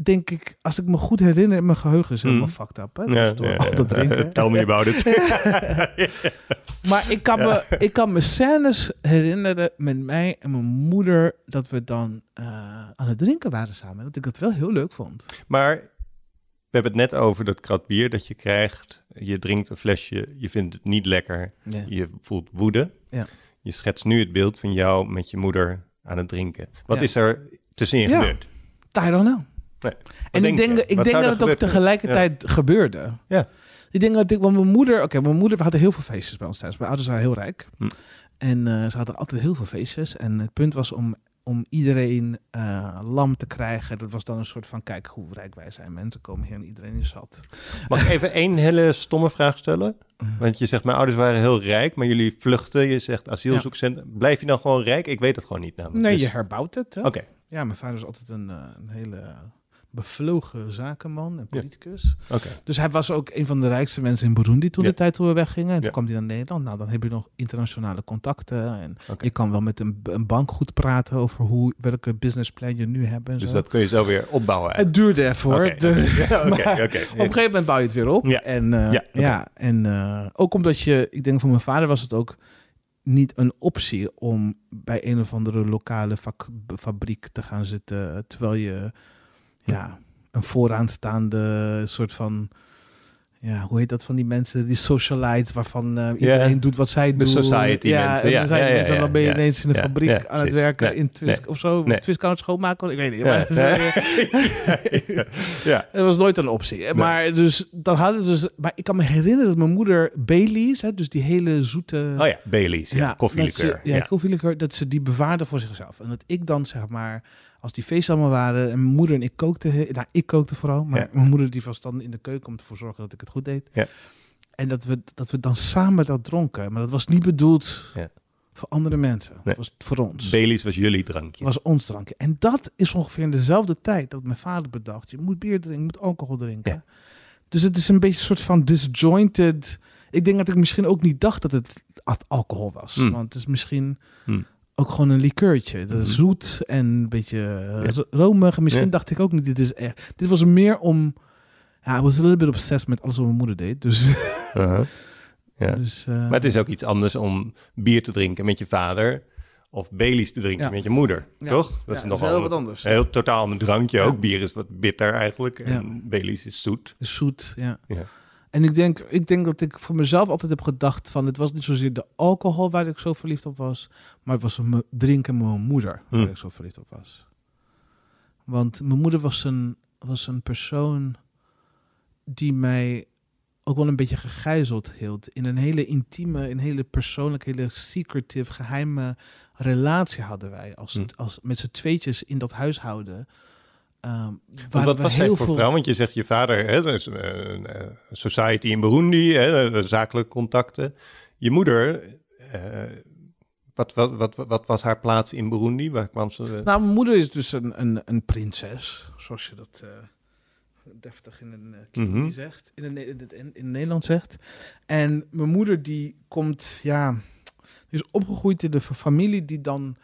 denk ik, als ik me goed herinner, mijn geheugen is helemaal Mm. fucked up. Hè? Ja, door ja, al dat drinken. Tell me about it. Maar ik kan, me, ik kan me scènes herinneren met mij en mijn moeder dat we dan eh, aan het drinken waren samen. Dat ik dat wel heel leuk vond. Maar we hebben het net over dat krat bier dat je krijgt. Je drinkt een flesje, je vindt het niet lekker. Ja. Je voelt woede. Ja. Je schetst nu het beeld van jou met je moeder aan het drinken. Wat is er tussenin gebeurd? I don't know. Nee. En ik denk, ik denk dat het ook tegelijkertijd gebeurde. Ja. Ik denk dat ik, want mijn moeder, oké, mijn moeder, we hadden heel veel feestjes bij ons thuis. Mijn ouders waren heel rijk. Hm. En eh, ze hadden altijd heel veel feestjes. En het punt was om, om iedereen eh, lam te krijgen. Dat was dan een soort van, kijk hoe rijk wij zijn. Mensen komen hier en iedereen is zat. Mag ik even één hele stomme vraag stellen? Want je zegt, mijn ouders waren heel rijk, maar jullie vluchten. Je zegt asielzoekcentrum. Blijf je dan gewoon rijk? Ik weet het gewoon niet namelijk. Nee, Dus- je herbouwt het. Oké, Ja, mijn vader is altijd een, eh, een hele bevlogen zakenman en politicus. Dus hij was ook een van de rijkste mensen in Burundi toen Ja. de tijd toen we weggingen. En toen kwam hij naar Nederland. Nou, dan heb je nog internationale contacten. En Oké. je kan wel met een, een bank goed praten over hoe, welke businessplan je nu hebt. En Dus zo. dat kun je zo weer opbouwen. Het duurde De- maar oké. Op een gegeven moment bouw je het weer op. Ja. En, eh, Ja, en eh, ook omdat je, ik denk voor mijn vader was het ook niet een optie om bij een of andere lokale fabriek te gaan zitten. Terwijl je ja, een vooraanstaande soort van. Ja, hoe heet dat van die mensen? Die socialite, waarvan eh, iedereen doet wat zij De doen. society ja, mensen, en ja, dan zijn ja, die ja, mensen, ja, dan ben je ineens in de fabriek aan het werken Nee, in Twist nee, of zo. nee. Twist kan het schoonmaken, ik weet niet. Maar, dat ja. ja. het was nooit een optie. Maar, dus, dat hadden dus, maar ik kan me herinneren dat mijn moeder Baileys, hè, dus die hele zoete... Oh ja, Baileys, ja, dat koffielikeur. Ja, koffielikeur, dat ze die bewaarde voor zichzelf. En dat ik dan, zeg maar, als die feesten allemaal waren... en mijn moeder en ik kookten... he- Nou, ik kookte vooral, maar Ja. mijn moeder die was dan in de keuken... om ervoor te zorgen dat ik het goed deed. Ja. En dat we, dat we dan samen dat dronken. Maar dat was niet bedoeld Ja. voor andere mensen. Nee. Dat was voor ons. Baileys was jullie drankje. was ons drankje. En dat is ongeveer in dezelfde tijd dat mijn vader bedacht: je moet bier drinken, je moet alcohol drinken. Dus het is een beetje een soort van disjointed. Ik denk dat ik misschien ook niet dacht dat het alcohol was. Hmm. Want het is misschien Hmm. Ook gewoon een likeurtje. Dat is Mhm. zoet en een beetje eh, Ja. ro- romig. En misschien Ja. dacht ik ook niet, dit is echt. Dit was meer om. Ja, I was a little bit obsessed met alles wat mijn moeder deed. Dus. Ja. dus eh, Maar het is ook iets anders om bier te drinken met je vader of Baileys te drinken met je moeder, toch? ja, is dat nog is heel wel wat een anders. heel totaal ander drankje ook. Bier is wat bitter eigenlijk en. Baileys is zoet. is zoet, ja. En ik denk, ik denk dat ik voor mezelf altijd heb gedacht van... het was niet zozeer de alcohol waar ik zo verliefd op was... maar het was een drinken met mijn moeder waar Hmm. ik zo verliefd op was. Want mijn moeder was een, was een persoon die mij ook wel een beetje gegijzeld hield... in een hele intieme, een hele persoonlijke, hele secretive, geheime relatie hadden wij... als, Hmm. als met z'n tweetjes in dat huishouden... Ehm Waar wat was heel voor veel... vrouw? Want je zegt je vader, hè, is eh, een eh, society in Burundi, hè, zakelijke contacten. Je moeder, eh, wat, wat, wat, wat was haar plaats in Burundi? Waar kwam ze? Nou, mijn moeder is dus een, een, een prinses, zoals je dat deftig in een uh, zegt, in, een, in, het- in, in Nederland zegt. En mijn moeder die komt, ja, die is opgegroeid in de fa- familie die dan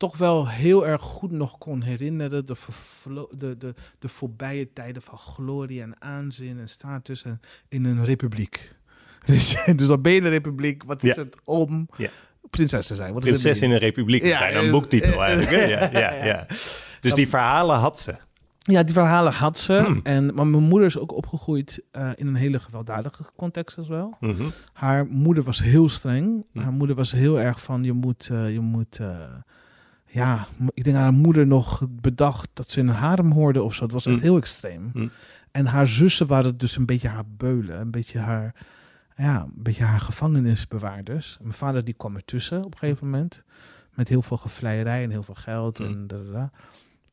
toch wel heel erg goed nog kon herinneren de, de, de, de voorbije tijden van glorie en aanzien en status en, in een republiek. Dus, dus dan ben je een republiek, wat is Ja. het om Ja. prinses te zijn? Wat is het Prinses in een republiek, Ja, bijna een eh, boektitel eh, eigenlijk. Ja, ja, ja. Dus die verhalen had ze. Ja, die verhalen had ze. Hmm. En, maar mijn moeder is ook opgegroeid eh, in een hele gewelddadige context als wel. Mhm. Haar moeder was heel streng. Hmm. Haar moeder was heel erg van, je moet, je moet eh, ja, ik denk aan haar moeder nog bedacht dat ze in een harem hoorde of zo. Het was echt Hmm. heel extreem. Hmm. En haar zussen waren dus een beetje haar beulen, een beetje haar, ja, een beetje haar gevangenisbewaarders. Mijn vader die kwam ertussen op een gegeven moment. Met heel veel gevleierij en heel veel geld. En,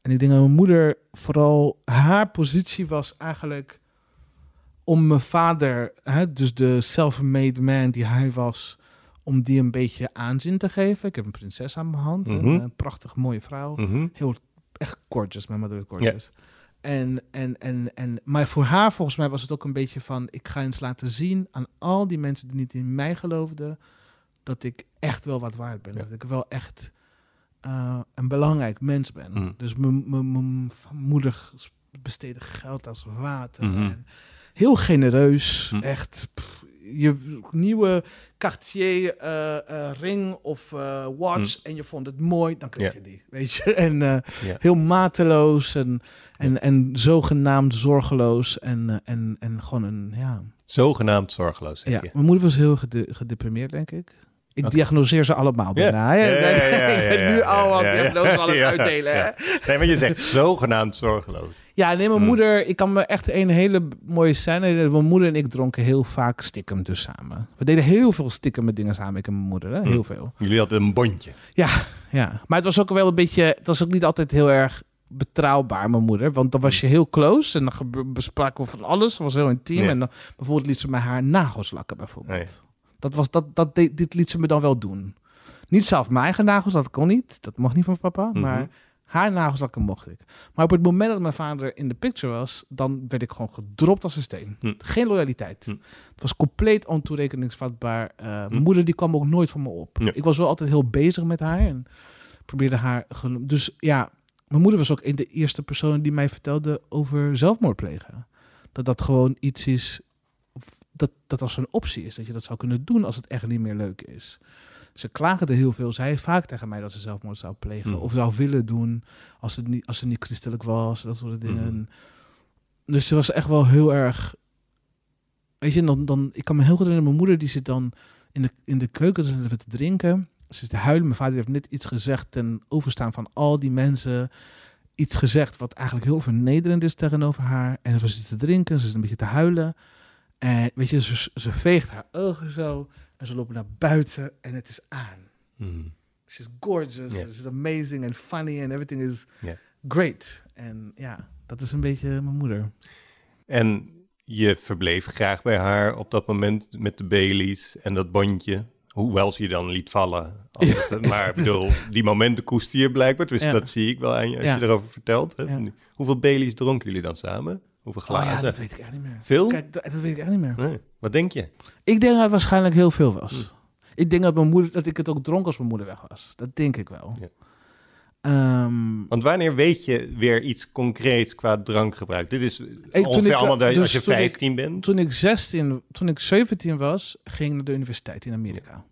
en ik denk dat mijn moeder vooral, haar positie was eigenlijk om mijn vader, hè, dus de self-made man die hij was, om die een beetje aanzien te geven. Ik heb een prinses aan mijn hand, Mhm. een, eh, prachtig mooie vrouw Mhm. heel echt gorgeous. Mijn moeder is gorgeous. En, en, en, en, maar voor haar volgens mij was het ook een beetje van... ik ga eens laten zien aan al die mensen die niet in mij geloofden... dat ik echt wel wat waard ben. Ja. Dat ik wel echt eh, een belangrijk mens ben. Mm. Dus mijn- moeder besteedde geld als water. Mhm. en heel genereus, Mhm. echt. pff, je nieuwe Cartier eh, eh, ring of eh, watch en je vond het mooi, dan kreeg Ja. je die, weet je. En Ja. heel mateloos en, en, en zogenaamd zorgeloos en, en, en gewoon een, ja... Zogenaamd zorgeloos, zeg ja. je. Mijn moeder was heel gede- gedeprimeerd, denk ik. Ik diagnoseer ze allemaal daarna. Ja, ja, ja, ik ben nu al wat diagnoses aan het uitdelen. hè. Nee, maar je zegt zogenaamd zorgeloos. Ja, nee, mijn Hmm. moeder, ik kan me echt een hele mooie scène. Mijn moeder en ik dronken heel vaak stiekem dus samen. We deden heel veel stiekem met dingen samen, ik en mijn moeder. Hè? Hmm. Heel veel. Jullie hadden een bondje. Ja, ja. Maar het was ook wel een beetje, het was ook niet altijd heel erg betrouwbaar, mijn moeder. Want dan was je heel close en dan bespraken we van alles. Het was heel intiem. En dan bijvoorbeeld liet ze mij haar nagels lakken, bijvoorbeeld. Oh. Dat was, dat, dat, dit liet ze me dan wel doen. Niet zelf mijn eigen nagels, dat kon niet. Dat mocht niet van papa. Mhm. Maar haar nagels lakken mocht ik. Maar op het moment dat mijn vader in de picture was, dan werd ik gewoon gedropt als een steen. Hm. Geen loyaliteit. Hm. Het was compleet ontoerekeningsvatbaar. Eh, Mijn moeder die kwam ook nooit van me op. Ja. Ik was wel altijd heel bezig met haar en probeerde haar. Dus ja, mijn moeder was ook een de eerste persoon die mij vertelde over zelfmoord plegen. Dat dat gewoon iets is. Dat dat als een optie is. Dat je dat zou kunnen doen als het echt niet meer leuk is. Ze klaagde heel veel. Zij vaak tegen mij dat ze zelfmoord zou plegen. Mhm. Of zou willen doen als het niet, als ze niet christelijk was. Dat soort dingen. Mhm. Dus ze was echt wel heel erg... Weet je, dan, dan, ik kan me heel goed herinneren, mijn moeder die zit dan in de, in de keuken zit te drinken. Ze is te huilen. Mijn vader heeft net iets gezegd ten overstaan van al die mensen. Iets gezegd wat eigenlijk heel vernederend is tegenover haar. En ze zit te drinken, ze is een beetje te huilen. En weet je, ze, ze veegt haar ogen zo. En ze lopen naar buiten en het is aan. Mhm. She's gorgeous, Ja. she's amazing and funny and everything is great. En ja, dat is een beetje mijn moeder. En je verbleef graag bij haar op dat moment met de Baileys en dat bondje. Hoewel ze je dan liet vallen. Het- maar bedoel, die momenten koester je blijkbaar. Dus Ja. dat zie ik wel aan je als Ja. je erover vertelt. Hè? Hoeveel Baileys dronken jullie dan samen? Hoeveel Oh glazen? ja, dat weet ik echt niet meer. Veel? Kijk, dat, dat weet ik echt niet meer. Nee. Wat denk je? Ik denk dat het waarschijnlijk heel veel was. Hm. Ik denk dat, mijn moeder, dat ik het ook dronk als mijn moeder weg was. Dat denk ik wel. Ja. Ehm, Want wanneer weet je weer iets concreets qua drankgebruik? Dit is toen ongeveer ik- allemaal de- dus als je toen ik- 15 bent. toen ik 16, toen ik 17 was, ging ik naar de universiteit in Amerika.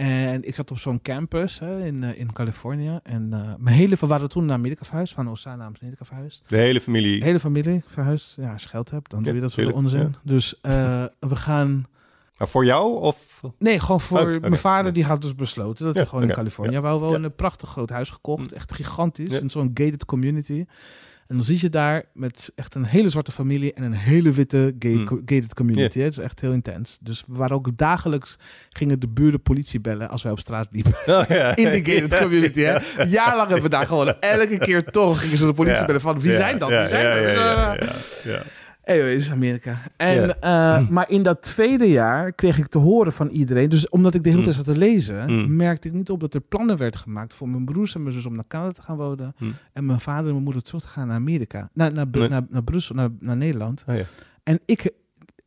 En ik zat op zo'n campus hè, in, eh, in Californië. En eh, mijn hele we waren toen naar Amerika verhuisd, van Osana naar Amerika verhuisd. De hele familie. De hele familie verhuisd. Ja, als je geld hebt, dan Ja, doe je dat tuurlijk, onzin. Dus eh, we gaan... Maar voor jou of? Nee, gewoon voor Oh, mijn vader. Die had dus besloten dat Ja, hij gewoon in Californië wou wonen. Een prachtig groot huis gekocht. Hm. Echt gigantisch. In zo'n gated community. En dan zie je daar met echt een hele zwarte familie en een hele witte gay Hm. co- gated community. Het is echt heel intens. Dus we waren ook dagelijks, gingen de buren politie bellen als wij op straat liepen. Oh. In de gated community, hè. Jaarlang hebben we daar gewoon, elke keer toch gingen ze de politie bellen van, wie zijn dat? ja, Wie zijn ja, dat? Anyways, Amerika. En, eh, maar in dat tweede jaar kreeg ik te horen van iedereen. Dus omdat ik de hele Mm. tijd zat te lezen, Mm. merkte ik niet op dat er plannen werden gemaakt voor mijn broers en mijn zus om naar Canada te gaan wonen. Mm. En mijn vader en mijn moeder terug te gaan naar Amerika. Naar, naar, Nee. naar, naar Brussel, naar, naar Nederland. Oh, ja. En ik,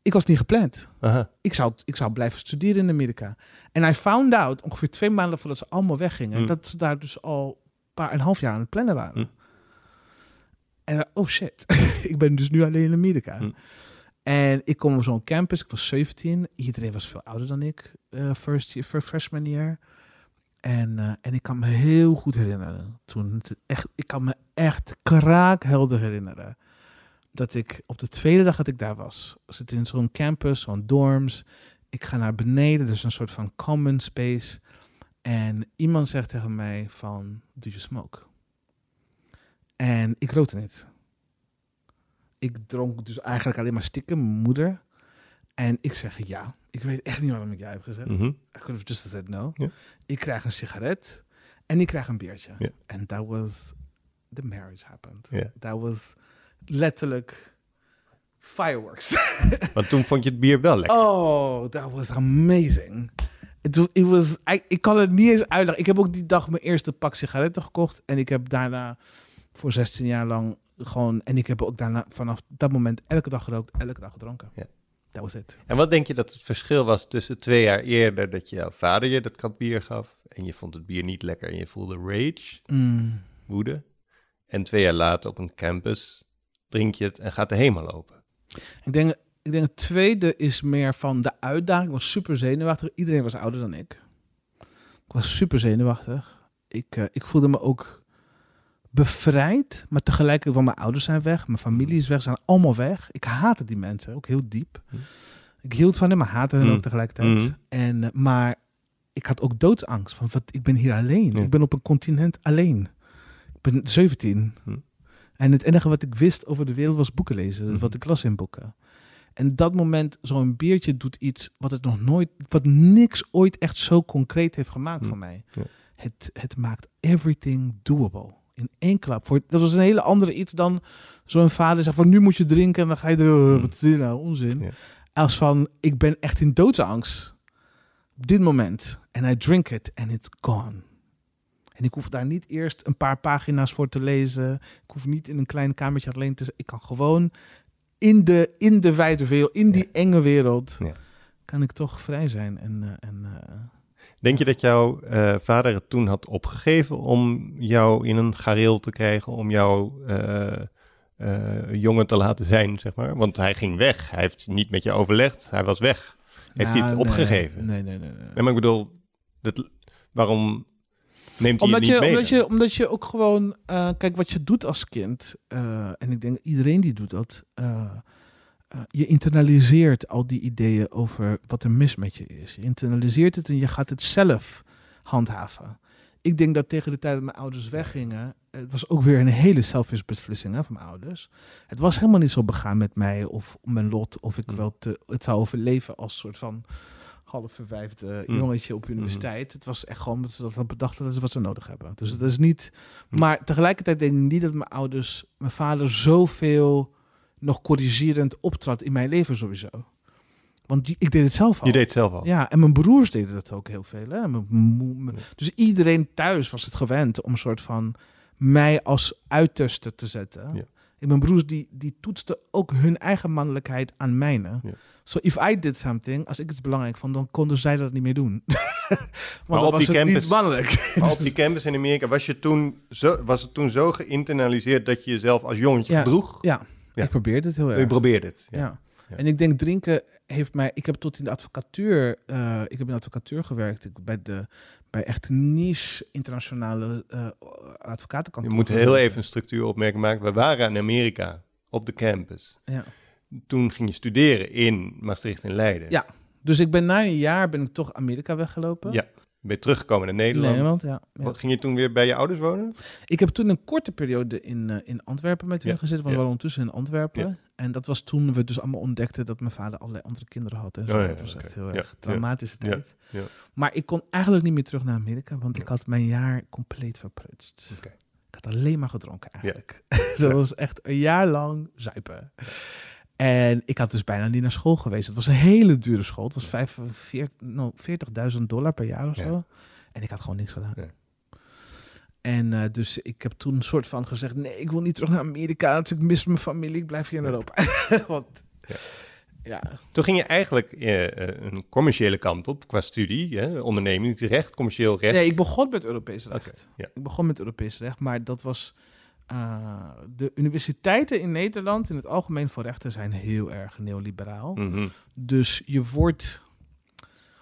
ik was niet gepland. Aha. Ik zou, ik zou blijven studeren in Amerika. En I found out, ongeveer twee maanden voordat ze allemaal weggingen, Mm. dat ze daar dus al een paar een half jaar aan het plannen waren. En oh shit, ik ben dus nu alleen in Amerika. Mm. En ik kom op zo'n campus, ik was 17. Iedereen was veel ouder dan ik, eh, first year, freshman year. En, eh, en ik kan me heel goed herinneren, toen echt, ik kan me echt kraakhelder herinneren, dat ik op de tweede dag dat ik daar was, zit in zo'n campus, zo'n dorms. Ik ga naar beneden, dus een soort van common space. En iemand zegt tegen mij van, do you smoke? En ik rookte niet. Ik dronk dus eigenlijk alleen maar stiekem, mijn moeder. En ik zeg ja. Ik weet echt niet waarom ik ja heb gezegd. Mhm. I could have just said no. Ik krijg een sigaret en ik krijg een biertje. En that was, the marriage happened. Ja. Dat was letterlijk fireworks. Want toen vond je het bier wel lekker. Oh, that was amazing. It, wa- it was, ik kan het niet eens uitleggen. Ik heb ook die dag mijn eerste pak sigaretten gekocht. En ik heb daarna voor 16 jaar lang gewoon... En ik heb ook daarna vanaf dat moment elke dag gerookt, elke dag gedronken. Ja. Dat was het. En wat denk je dat het verschil was tussen twee jaar eerder dat jouw vader je dat krat bier gaf en je vond het bier niet lekker en je voelde rage, Mm. woede, en twee jaar later op een campus drink je het en gaat de hemel lopen? Ik denk, ik denk het tweede is meer van de uitdaging. Ik was super zenuwachtig. Iedereen was ouder dan ik. Ik was super zenuwachtig. Ik, uh, ik voelde me ook bevrijd, maar tegelijkertijd van mijn ouders zijn weg, mijn familie is weg, zijn allemaal weg. Ik haatte die mensen, ook heel diep. Hm. Ik hield van hen, maar haatte hen Hm. ook tegelijkertijd. En, uh, maar ik had ook doodsangst, van wat, ik ben hier alleen. Ja. Ik ben op een continent alleen. Ik ben 17. Hm. En het enige wat ik wist over de wereld was boeken lezen, wat ik las in boeken. En dat moment, zo'n biertje doet iets wat het nog nooit, wat niks ooit echt zo concreet heeft gemaakt voor mij. Ja. Het, het maakt everything doable. In één klap. Voor, dat was een hele andere iets dan zo'n vader zegt van nu moet je drinken en dan ga je er, Hm. "Uh, wat is dit nou, onzin. Ja. Als van, ik ben echt in doodsangst. Op dit moment. En I drink it and it's gone. En ik hoef daar niet eerst een paar pagina's voor te lezen. Ik hoef niet in een klein kamertje alleen te zijn. Ik kan gewoon in de, in de wijde wereld, in die enge wereld, Ja. kan ik toch vrij zijn. En, eh, en eh, Denk je dat jouw eh, vader het toen had opgegeven om jou in een gareel te krijgen, om jou eh, eh, jongen te laten zijn, zeg maar? Want hij ging weg, hij heeft niet met je overlegd, hij was weg. Heeft hij nou, het nee. opgegeven? Nee, nee, nee. nee. Nee, maar ik bedoel, dat, waarom neemt hij Omdat het niet je, mee? omdat, je, omdat je ook gewoon, kijk wat je doet als kind, en ik denk iedereen die doet dat, eh, je internaliseert al die ideeën over wat er mis met je is. Je internaliseert het en je gaat het zelf handhaven. Ik denk dat tegen de tijd dat mijn ouders weggingen, het was ook weer een hele selfish beslissing hè, van mijn ouders. Het was helemaal niet zo begaan met mij of mijn lot, of ik Mm. wel te, het zou overleven als soort van half verwijfde Mm. jongetje op universiteit. Het was echt gewoon dat ze dat hadden bedacht dat is wat ze nodig hebben. Dus dat is niet. Mm. Maar tegelijkertijd denk ik niet dat mijn ouders, mijn vader zoveel nog corrigerend optrad in mijn leven sowieso. Want die, ik deed het zelf al. Je deed het zelf al. Ja, en mijn broers deden dat ook heel veel. Hè? Dus iedereen thuis was het gewend om een soort van mij als uiterste te zetten. Ja. En mijn broers die, die toetsten ook hun eigen mannelijkheid aan mijne. Ja. So if I did something, als ik iets belangrijk vond, dan konden zij dat niet meer doen. Want dan op was die het niet mannelijk. Maar op die campus in Amerika was, je toen zo, was het toen zo geïnternaliseerd dat je jezelf als jongetje Ja. gedroeg? Ja, Ja. ik probeerde het heel Je erg. probeerde het. Ja. Ja. Ja. En ik denk drinken heeft mij. Ik heb tot in de advocatuur. eh, ik heb in de advocatuur gewerkt. Ik, bij, de, bij echt niche internationale eh Je advocatenkantoor. moet heel even een structuur opmerken maken. We waren in Amerika op de campus. Ja. Toen ging je studeren in Maastricht en Leiden. Ja. Dus ik ben na een jaar ben ik toch Amerika weggelopen. Ja. Ben je teruggekomen naar Nederland? Nederland, ja. ja. Wat, Ging je toen weer bij je ouders wonen? Ik heb toen een korte periode in, eh, in Antwerpen met hun Ja, gezeten. Want we waren ondertussen in Antwerpen. En dat was toen we dus allemaal ontdekten dat mijn vader allerlei andere kinderen had. En zo. Oh dat was echt heel erg traumatische tijd. Maar ik kon eigenlijk niet meer terug naar Amerika, want ik had mijn jaar compleet verprutst. Ik had alleen maar gedronken eigenlijk. Dat was echt een jaar lang zuipen. En ik had dus bijna niet naar school geweest. Het was een hele dure school. Het was veer- nou, 40.000 dollar per jaar of Ja. zo. En ik had gewoon niks gedaan. Ja. En eh, dus ik heb toen een soort van gezegd... nee, ik wil niet terug naar Amerika. want Ik mis mijn familie. Ik blijf hier in Ja. Europa. Want, Ja. ja. Toen ging je eigenlijk eh, eh, een commerciële kant op qua studie, hè? ondernemingsrecht, commercieel recht. Nee, ik begon met Europees recht. Ja. Ik begon met Europees recht, maar dat was... eh, de universiteiten in Nederland in het algemeen voor rechten zijn heel erg neoliberaal. Mhm. Dus je wordt,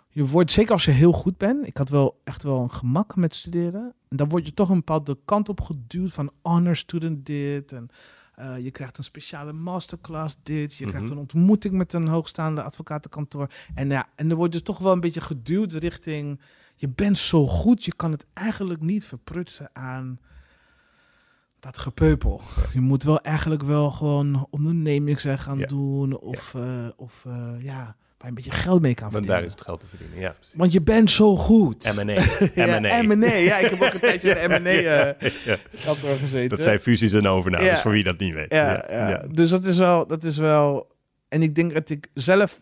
je wordt, zeker als je heel goed bent, ik had wel echt wel een gemak met studeren. En dan word je toch een bepaalde kant op geduwd van honor student dit. En eh, je krijgt een speciale masterclass dit. Je krijgt Mhm. een ontmoeting met een hoogstaande advocatenkantoor. En ja, en dan word je toch wel een beetje geduwd richting, je bent zo goed, je kan het eigenlijk niet verprutsen aan dat gepeupel. Je moet wel eigenlijk wel gewoon ondernemingsrecht gaan Ja. doen. Of, eh, of eh, ja, waar een beetje geld mee kan Want verdienen. daar is het geld te verdienen, ja. precies. Want je bent zo goed. M&A. Ja, M&A. Ja, ik heb ook een tijdje in M&A eh, kantoor gezeten. Dat zijn fusies en overnames, voor wie dat niet weet. ja, ja. Dus dat is, wel, dat is wel... En ik denk dat ik zelf...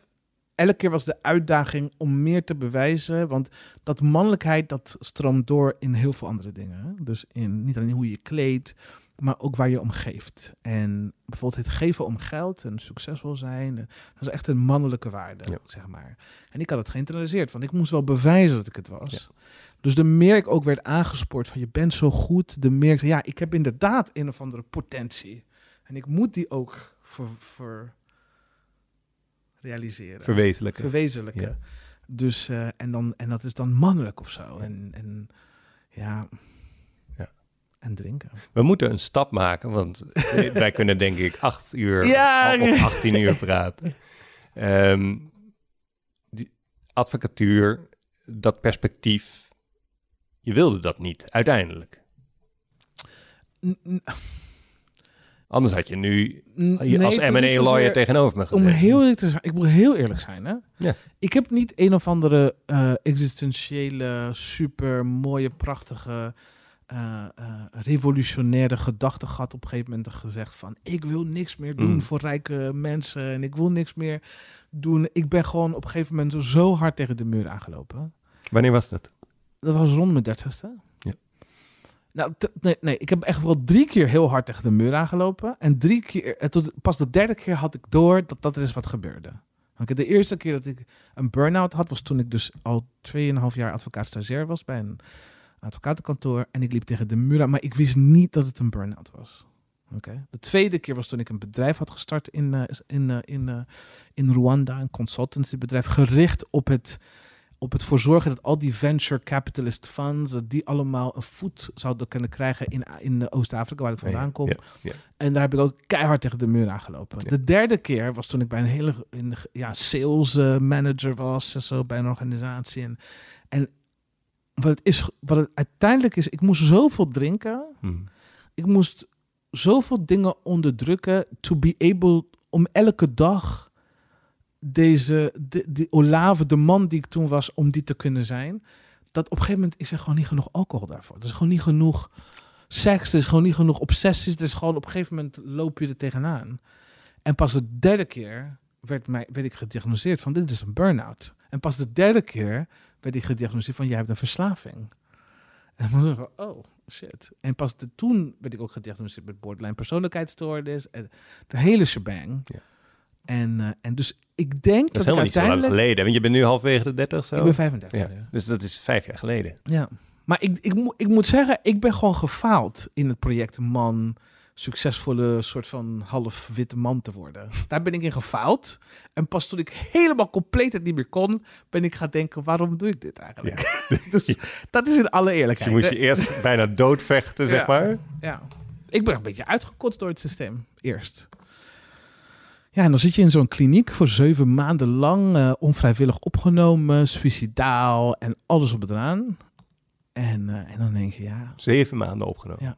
Elke keer was de uitdaging om meer te bewijzen. Want dat mannelijkheid, dat stroomt door in heel veel andere dingen. hè. Dus in, niet alleen hoe je kleedt, maar ook waar je om geeft. En bijvoorbeeld het geven om geld en succesvol zijn. eh, Dat is echt een mannelijke waarde, Ja. zeg maar. En ik had het geïnternaliseerd, want ik moest wel bewijzen dat ik het was. Dus de meer ik ook werd aangespoord van je bent zo goed, de meer ik zei, ja, ik heb inderdaad een of andere potentie. En ik moet die ook ver, ver- realiseren. Verwezenlijken. verwezenlijken. Ja. Dus, eh, en, dan, en dat is dan mannelijk of zo. En, en ja. Ja. En drinken. We moeten een stap maken, want wij kunnen denk ik acht uur Ja. of 18 uur praten. Ehm, die advocatuur, dat perspectief, je wilde dat niet uiteindelijk. N- Anders had je nu nee, als het is M&A niet lawyer zozeer- tegenover me Om gezeten. heel eerlijk te zijn, ik moet heel eerlijk zijn. Hè? Ja. Ik heb niet een of andere eh, existentiële, super mooie, prachtige, eh, eh, revolutionaire gedachte gehad. Op een gegeven moment gezegd van, ik wil niks meer doen Mm. voor rijke mensen en ik wil niks meer doen. Ik ben gewoon op een gegeven moment zo hard tegen de muur aangelopen. Wanneer was dat? Dat was rond mijn dertigste. Nou, nee, ik heb echt wel drie keer heel hard tegen de muur aangelopen. En drie keer, en pas de derde keer had ik door dat dat is wat gebeurde. De eerste keer dat ik een burn-out had, was toen ik dus al 2,5 jaar advocaat stagiair was bij een advocatenkantoor. En ik liep tegen de muur aan, maar ik wist niet dat het een burn-out was. Oké. De tweede keer was toen ik een bedrijf had gestart in, eh, in, eh, in, eh, in Rwanda, een consultancybedrijf, gericht op het op het voor zorgen dat al die venture capitalist funds, dat die allemaal een voet zouden kunnen krijgen in, in Oost-Afrika, waar ik vandaan kom. Ja, ja. En daar heb ik ook keihard tegen de muur aangelopen. De derde keer was toen ik bij een hele in, ja, sales eh, manager was, en zo bij een organisatie. En, en wat, het is, wat het uiteindelijk is, ik moest zoveel drinken Hm. ik moest zoveel dingen onderdrukken to be able om elke dag deze de, die Olave, de man die ik toen was, om die te kunnen zijn. Dat op een gegeven moment is er gewoon niet genoeg alcohol daarvoor. Er is gewoon niet genoeg seks, er is gewoon niet genoeg obsessies. Er is gewoon op een gegeven moment loop je er tegenaan. En pas de derde keer werd, mij, werd ik gediagnoseerd van dit is een burn-out. En pas de derde keer werd ik gediagnoseerd van jij hebt een verslaving. En dan ik, oh shit. En pas de, toen werd ik ook gediagnoseerd met borderline persoonlijkheidsstoornis. En de hele shebang. Ja. En, eh, en dus ik denk Dat is dat, helemaal ik niet zo lang geleden, want je bent nu halverwege de 30 zo. Ik ben 35 ja. nu. Dus dat is vijf jaar geleden. Ja. Maar ik, ik, moet- ik moet zeggen, ik ben gewoon gefaald in het project man, succesvolle soort van half witte man te worden. Daar ben ik in gefaald. En pas toen ik helemaal compleet het niet meer kon, ben ik gaan denken, waarom doe ik dit eigenlijk? dus dat is in alle Dus eerlijkheid. je moest hè? je eerst bijna doodvechten, zeg Ja. maar. Ja. Ik ben een beetje uitgekotst door het systeem, eerst. Ja, en dan zit je in zo'n kliniek voor zeven maanden lang, eh, onvrijwillig opgenomen, suicidaal en alles op het eraan. En, eh, en dan denk je, ja, Zeven maanden opgenomen. Ja.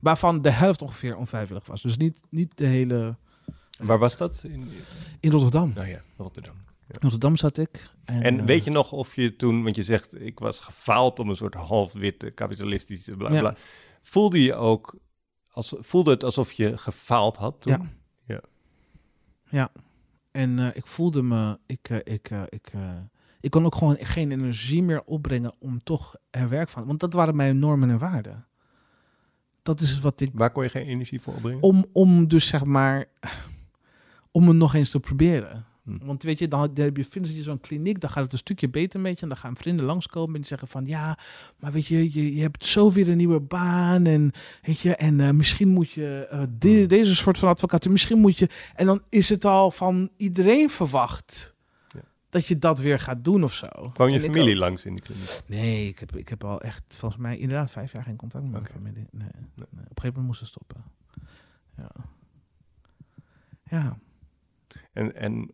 waarvan de helft ongeveer onvrijwillig was. Dus niet, niet de hele... Waar was dat? In, In Rotterdam. nou ja, Rotterdam. In Rotterdam zat ik. En, En eh, weet je nog of je toen, want je zegt ik was gefaald om een soort half-witte kapitalistische bla Ja. bla. Voelde je ook, als, voelde het alsof je gefaald had toen? Ja. Ja. En eh, ik voelde me... Ik, eh, ik, eh, ik, ik kon ook gewoon geen energie meer opbrengen om toch er werk van... Want dat waren mijn normen en waarden. Dat is wat ik... Waar kon je geen energie voor opbrengen? Om, om dus zeg maar... Om het nog eens te proberen. Hm. Want weet je, dan, dan heb je, vind je zo'n kliniek, dan gaat het een stukje beter met je. En dan gaan vrienden langskomen en die zeggen van... Ja, maar weet je, je, je hebt zo weer een nieuwe baan. En, weet je, en eh, misschien moet je eh, de- Hmm. deze soort van advocaat... Misschien moet je... En dan is het al van iedereen verwacht... Dat je dat weer gaat doen of zo. Kwam je En familie langs in die kliniek? Nee, ik heb, ik heb al echt volgens mij inderdaad vijf jaar geen contact met mijn familie. Nee, nee. Nee. Op een gegeven moment moesten stoppen. Ja. Ja. En, en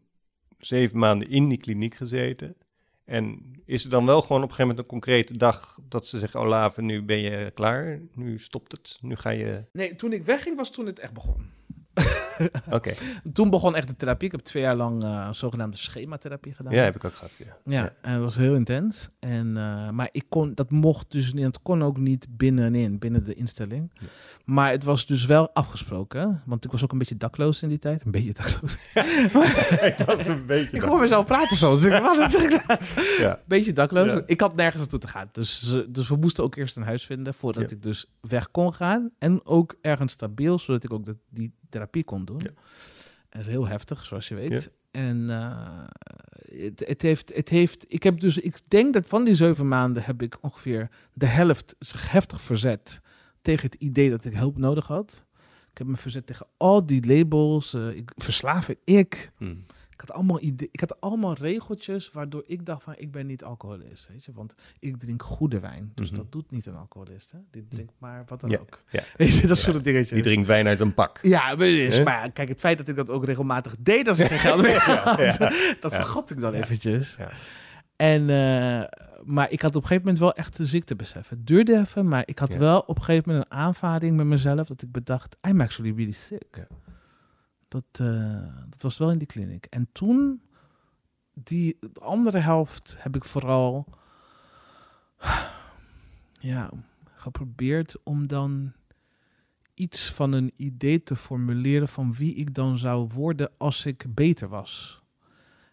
zeven maanden in die kliniek gezeten. En is er dan wel gewoon op een gegeven moment een concrete dag dat ze zeggen, Olave, nu ben je klaar, nu stopt het, nu ga je... Nee, toen ik wegging was toen het echt begon. Oké, Toen begon echt de therapie. Ik heb twee jaar lang eh, zogenaamde schematherapie gedaan. ja, heb ik ook gehad, ja. Ja, en dat was heel intens. En, eh, maar ik kon, dat mocht dus niet, het kon ook niet binnenin, binnen de instelling. Ja. Maar het was dus wel afgesproken, want ik was ook een beetje dakloos in die tijd. Een beetje dakloos. ik dacht een beetje... ik hoor mezelf praten zo. Dus ik, wat, wat zeg ik nou? Ja. Beetje dakloos. Ik had nergens naartoe te gaan. Dus, dus we moesten ook eerst een huis vinden voordat ik dus weg kon gaan. En ook ergens stabiel, zodat ik ook die therapie kon doen. Ja. Dat is heel heftig, zoals je weet. Ja. En eh, het, het, heeft, het heeft, ik heb dus, ik denk dat van die zeven maanden heb ik ongeveer de helft zich heftig verzet tegen het idee dat ik hulp nodig had. Ik heb me verzet tegen al die labels. eh, ik, verslaven ik. Hmm. Ik had allemaal ide- ik had allemaal regeltjes waardoor ik dacht van ik ben niet alcoholist, weet je, want ik drink goede wijn, dus Mhm. dat doet niet een alcoholist, hè? Die drinkt maar wat dan Ja, ook. ja. Weet je, dat Ja. soort dingetjes. Die drinkt wijn uit een pak. Ja, maar, kijk, het feit dat ik dat ook regelmatig deed als ik geen geld meer had, dat vergat ik dan eventjes. Ja. En, eh, maar ik had op een gegeven moment wel echt de ziekte beseffen. Het duurde even, maar ik had wel op een gegeven moment een aanvaring met mezelf dat ik bedacht, I'm actually really sick. Dat, eh, dat was wel in die kliniek. En toen, die de andere helft heb ik vooral ja, geprobeerd om dan iets van een idee te formuleren van wie ik dan zou worden als ik beter was.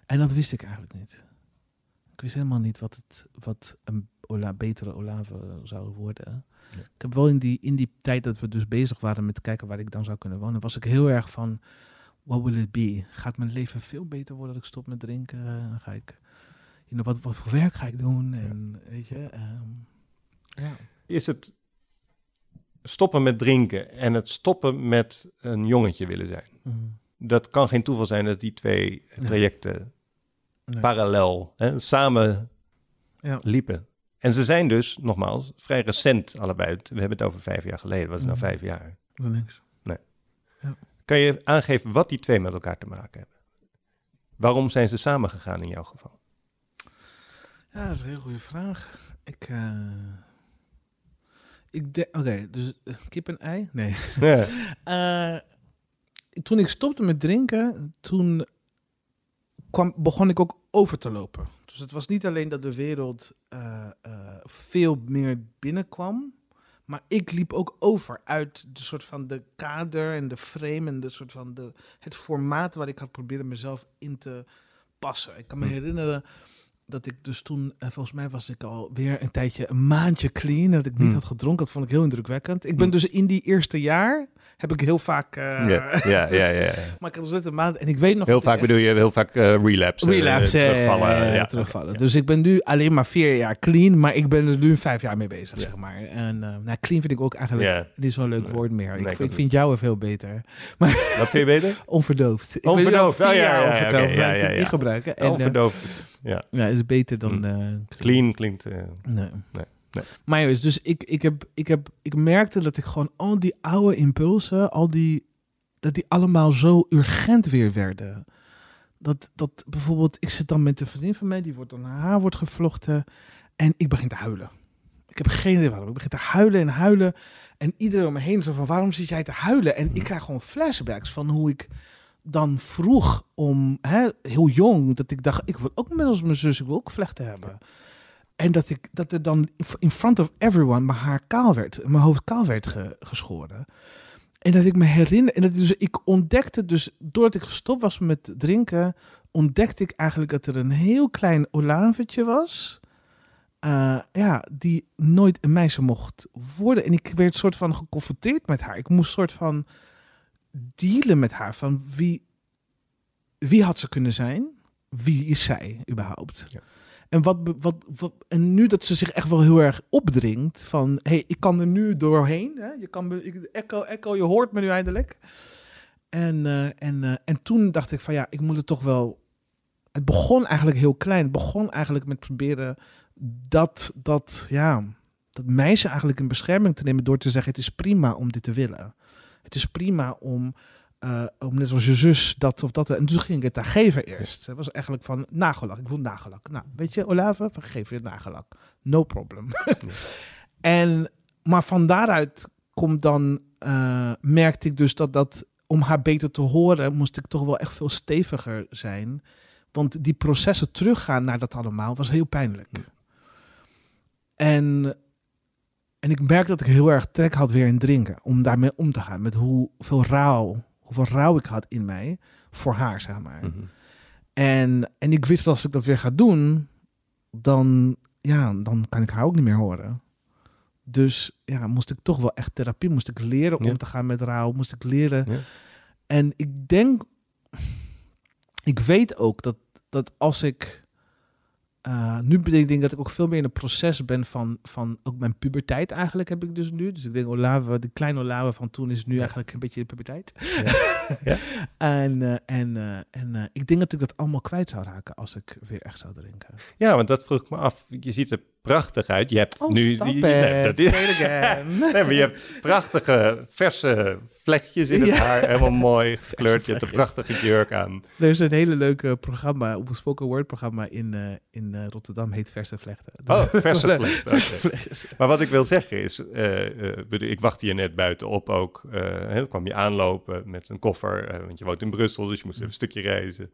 En dat wist ik eigenlijk niet. Ik wist helemaal niet wat, het, wat een Ola, betere Olave zou worden. Ja. Ik heb wel in die, in die tijd dat we dus bezig waren met kijken waar ik dan zou kunnen wonen, was ik heel erg van, what will it be? Gaat mijn leven veel beter worden als ik stop met drinken? Dan ga ik, you know, wat, wat voor werk ga ik doen? En weet je, ehm, ja. Is het stoppen met drinken en het stoppen met een jongetje willen zijn? Mhm. Dat kan geen toeval zijn dat die twee trajecten Nee. parallel hè, samen Ja. liepen. En ze zijn dus, nogmaals, vrij recent allebei. We hebben het over vijf jaar geleden. Wat is nou Mhm. vijf jaar? Niks. Kan je aangeven wat die twee met elkaar te maken hebben? Waarom zijn ze samengegaan in jouw geval? Ja, dat is een hele goede vraag. Ik, eh ik denk, oké, dus eh, kip en ei? Nee. Ja. Eh, toen ik stopte met drinken, toen kwam, begon ik ook over te lopen. Dus het was niet alleen dat de wereld veel meer binnenkwam, maar ik liep ook over uit de soort van de kader en de frame en de soort van de, het formaat waar ik had proberen mezelf in te passen. Ik kan me Hm. herinneren dat ik dus toen, eh, volgens mij was ik al weer een tijdje, een maandje clean, dat ik niet Hm. had gedronken. Dat vond ik heel indrukwekkend. Ik ben Hm. dus in die eerste jaar, heb ik heel vaak, eh, Ja, ja, ja, ja, maar ik had net een maand, en ik weet nog... Heel vaak bedoel je heel vaak eh, relapse. eh, Relapse, terugvallen. ja. terugvallen. Dus ik ben nu alleen maar vier jaar clean, maar ik ben er nu vijf jaar mee bezig, zeg maar. En nou, clean vind ik ook eigenlijk niet zo'n leuk woord meer. Ik, ik vind jou veel beter. Wat vind je beter? Onverdoofd. Ik Onverdoofd. vier Oh, ja, ja, ja, onverdoofd, maar ja, ik ja, het ja. gebruiken. En, Onverdoofd. Ja. ja, is beter dan eh, Clean klinkt... Nee. Nee. Maar jongens, dus ik, ik, heb, ik, heb, ik merkte dat ik gewoon al die oude impulsen, al die, dat die allemaal zo urgent weer werden. Dat, dat bijvoorbeeld, ik zit dan met een vriendin van mij, die wordt dan haar haar wordt gevlochten en ik begin te huilen. Ik heb geen idee waarom. Ik begin te huilen en huilen. En iedereen om me heen zo van, waarom zit jij te huilen? En ik krijg gewoon flashbacks van hoe ik dan vroeg om, hè, heel jong, dat ik dacht, ik wil ook net als mijn zus, ik wil ook vlechten hebben. En dat, ik, dat er dan in front of everyone mijn haar kaal werd, mijn hoofd kaal werd ge- geschoren. En dat ik me herinner, en dat dus ik ontdekte dus, doordat ik gestopt was met drinken, ontdekte ik eigenlijk dat er een heel klein olavetje was. eh, ja, die nooit een meisje mocht worden. En ik werd soort van geconfronteerd met haar. Ik moest soort van dealen met haar. Van wie, wie had ze kunnen zijn? Wie is zij überhaupt? Ja. En, wat, wat, en nu dat ze zich echt wel heel erg opdringt van, hey, ik kan er nu doorheen. Hè? Je kan ik, echo, echo, je hoort me nu eindelijk. En, eh, en, eh, en toen dacht ik van, ja, ik moet het toch wel... Het begon eigenlijk heel klein. Het begon eigenlijk met proberen dat, dat, ja, dat meisje eigenlijk in bescherming te nemen door te zeggen, het is prima om dit te willen. Het is prima om, eh, om net als je zus dat of dat. En toen ging ik het haar geven eerst. Het was eigenlijk van nagellak. Ik wil nagellak. Nou, weet je, Olave, vergeef je nagellak. No problem. en, maar van daaruit komt dan, eh, merkte ik dus dat dat, om haar beter te horen, moest ik toch wel echt veel steviger zijn. Want die processen teruggaan naar dat allemaal was heel pijnlijk. Ja. En, en ik merk dat ik heel erg trek had weer in drinken. Om daarmee om te gaan. Met hoeveel rouw, hoeveel rouw ik had in mij voor haar, zeg maar. mhm. En, en ik wist dat als ik dat weer ga doen, dan, ja, dan kan ik haar ook niet meer horen. Dus ja, moest ik toch wel echt therapie, moest ik leren Ja. om te gaan met rouw, moest ik leren. Ja. En ik denk, ik weet ook dat, dat als ik Uh, nu denk ik dat ik ook veel meer in een proces ben van, van ook mijn puberteit eigenlijk heb ik dus nu. Dus ik denk Olave, de kleine Olave van toen is nu eigenlijk een beetje de puberteit. Ja. ja. en uh, en, uh, en ik denk dat ik dat allemaal kwijt zou raken als ik weer echt zou drinken. Ja, want dat vroeg ik me af. Je ziet er prachtig uit. Je hebt oh, nu... Dat is, nee, maar je hebt prachtige, verse vlekjes in het haar. Helemaal mooi gekleurd. Je hebt een prachtige jurk aan. Er is een hele leuke programma, een spoken word programma in, uh, in uh, Rotterdam, heet Verse Vlechten. Dus oh, Verse Vlechten. Maar wat ik wil zeggen is, uh, ik wacht hier net buitenop ook. dan kwam je aanlopen met een koffer, want je woont in Brussel, dus je moest even een stukje reizen.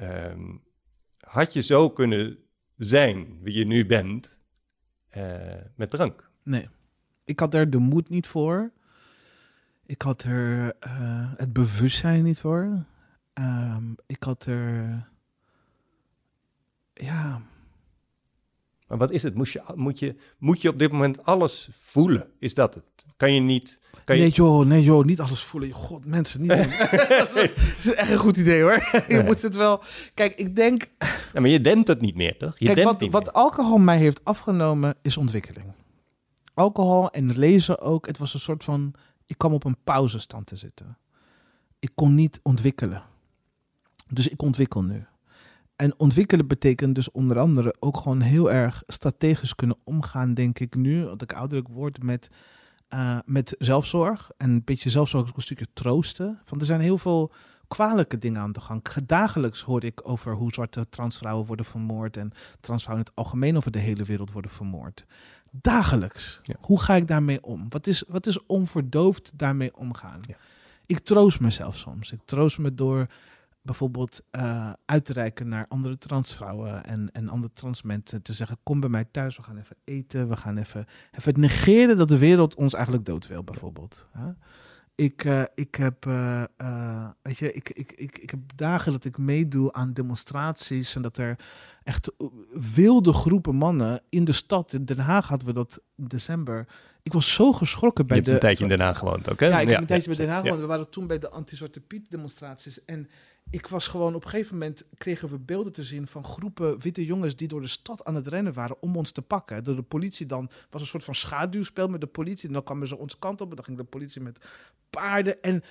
Um, had je zo kunnen zijn wie je nu bent met drank? Nee. Ik had er de moed niet voor. Ik had er uh, het bewustzijn niet voor. Um, ik had er. Ja. Maar wat is het? Moet je, moet, je, moet je op dit moment alles voelen? Is dat het? Kan je niet. Kan je... Nee, joh, nee, joh, niet alles voelen. God, mensen, niet. dat is echt een goed idee hoor. je moet het wel. Kijk, ik denk. Ja, maar je denkt het niet meer, toch? Je Kijk, wat, wat alcohol mij heeft afgenomen is ontwikkeling. Alcohol en lezen ook. Het was een soort van ik kwam op een pauzestand te zitten. Ik kon niet ontwikkelen. Dus ik ontwikkel nu. En ontwikkelen betekent dus onder andere ook gewoon heel erg strategisch kunnen omgaan, denk ik nu, dat ik ouderlijk word, met, uh, met zelfzorg. En een beetje zelfzorg ook een stukje troosten. Want er zijn heel veel kwalijke dingen aan de gang. Dagelijks hoor ik over hoe zwarte transvrouwen worden vermoord en transvrouwen in het algemeen over de hele wereld worden vermoord. Dagelijks. Hoe ga ik daarmee om? Wat is, wat is onverdoofd daarmee omgaan? Ja. Ik troost mezelf soms. Ik troost me door bijvoorbeeld uh, uit te reiken naar andere transvrouwen en, en andere transmensen. Te zeggen, kom bij mij thuis, we gaan even eten. We gaan even, even negeren dat de wereld ons eigenlijk dood wil, bijvoorbeeld. Ik, uh, ik, heb, uh, uh, weet je, ik, ik, ik, ik heb dagen dat ik meedoe aan demonstraties en dat er echt wilde groepen mannen in de stad, in Den Haag hadden we dat in december. Ik was zo geschrokken bij je de... een tijdje in Den Haag gewoond ook, hè? Ja, ik heb een tijdje bij Den Haag gewoond. We waren toen bij de Anti-Zwarte Piet demonstraties en ik was gewoon op een gegeven moment kregen we beelden te zien van groepen witte jongens die door de stad aan het rennen waren om ons te pakken. Door de politie dan was een soort van schaduwspel met de politie. En dan kwamen ze onze kant op en dan ging de politie met paarden. En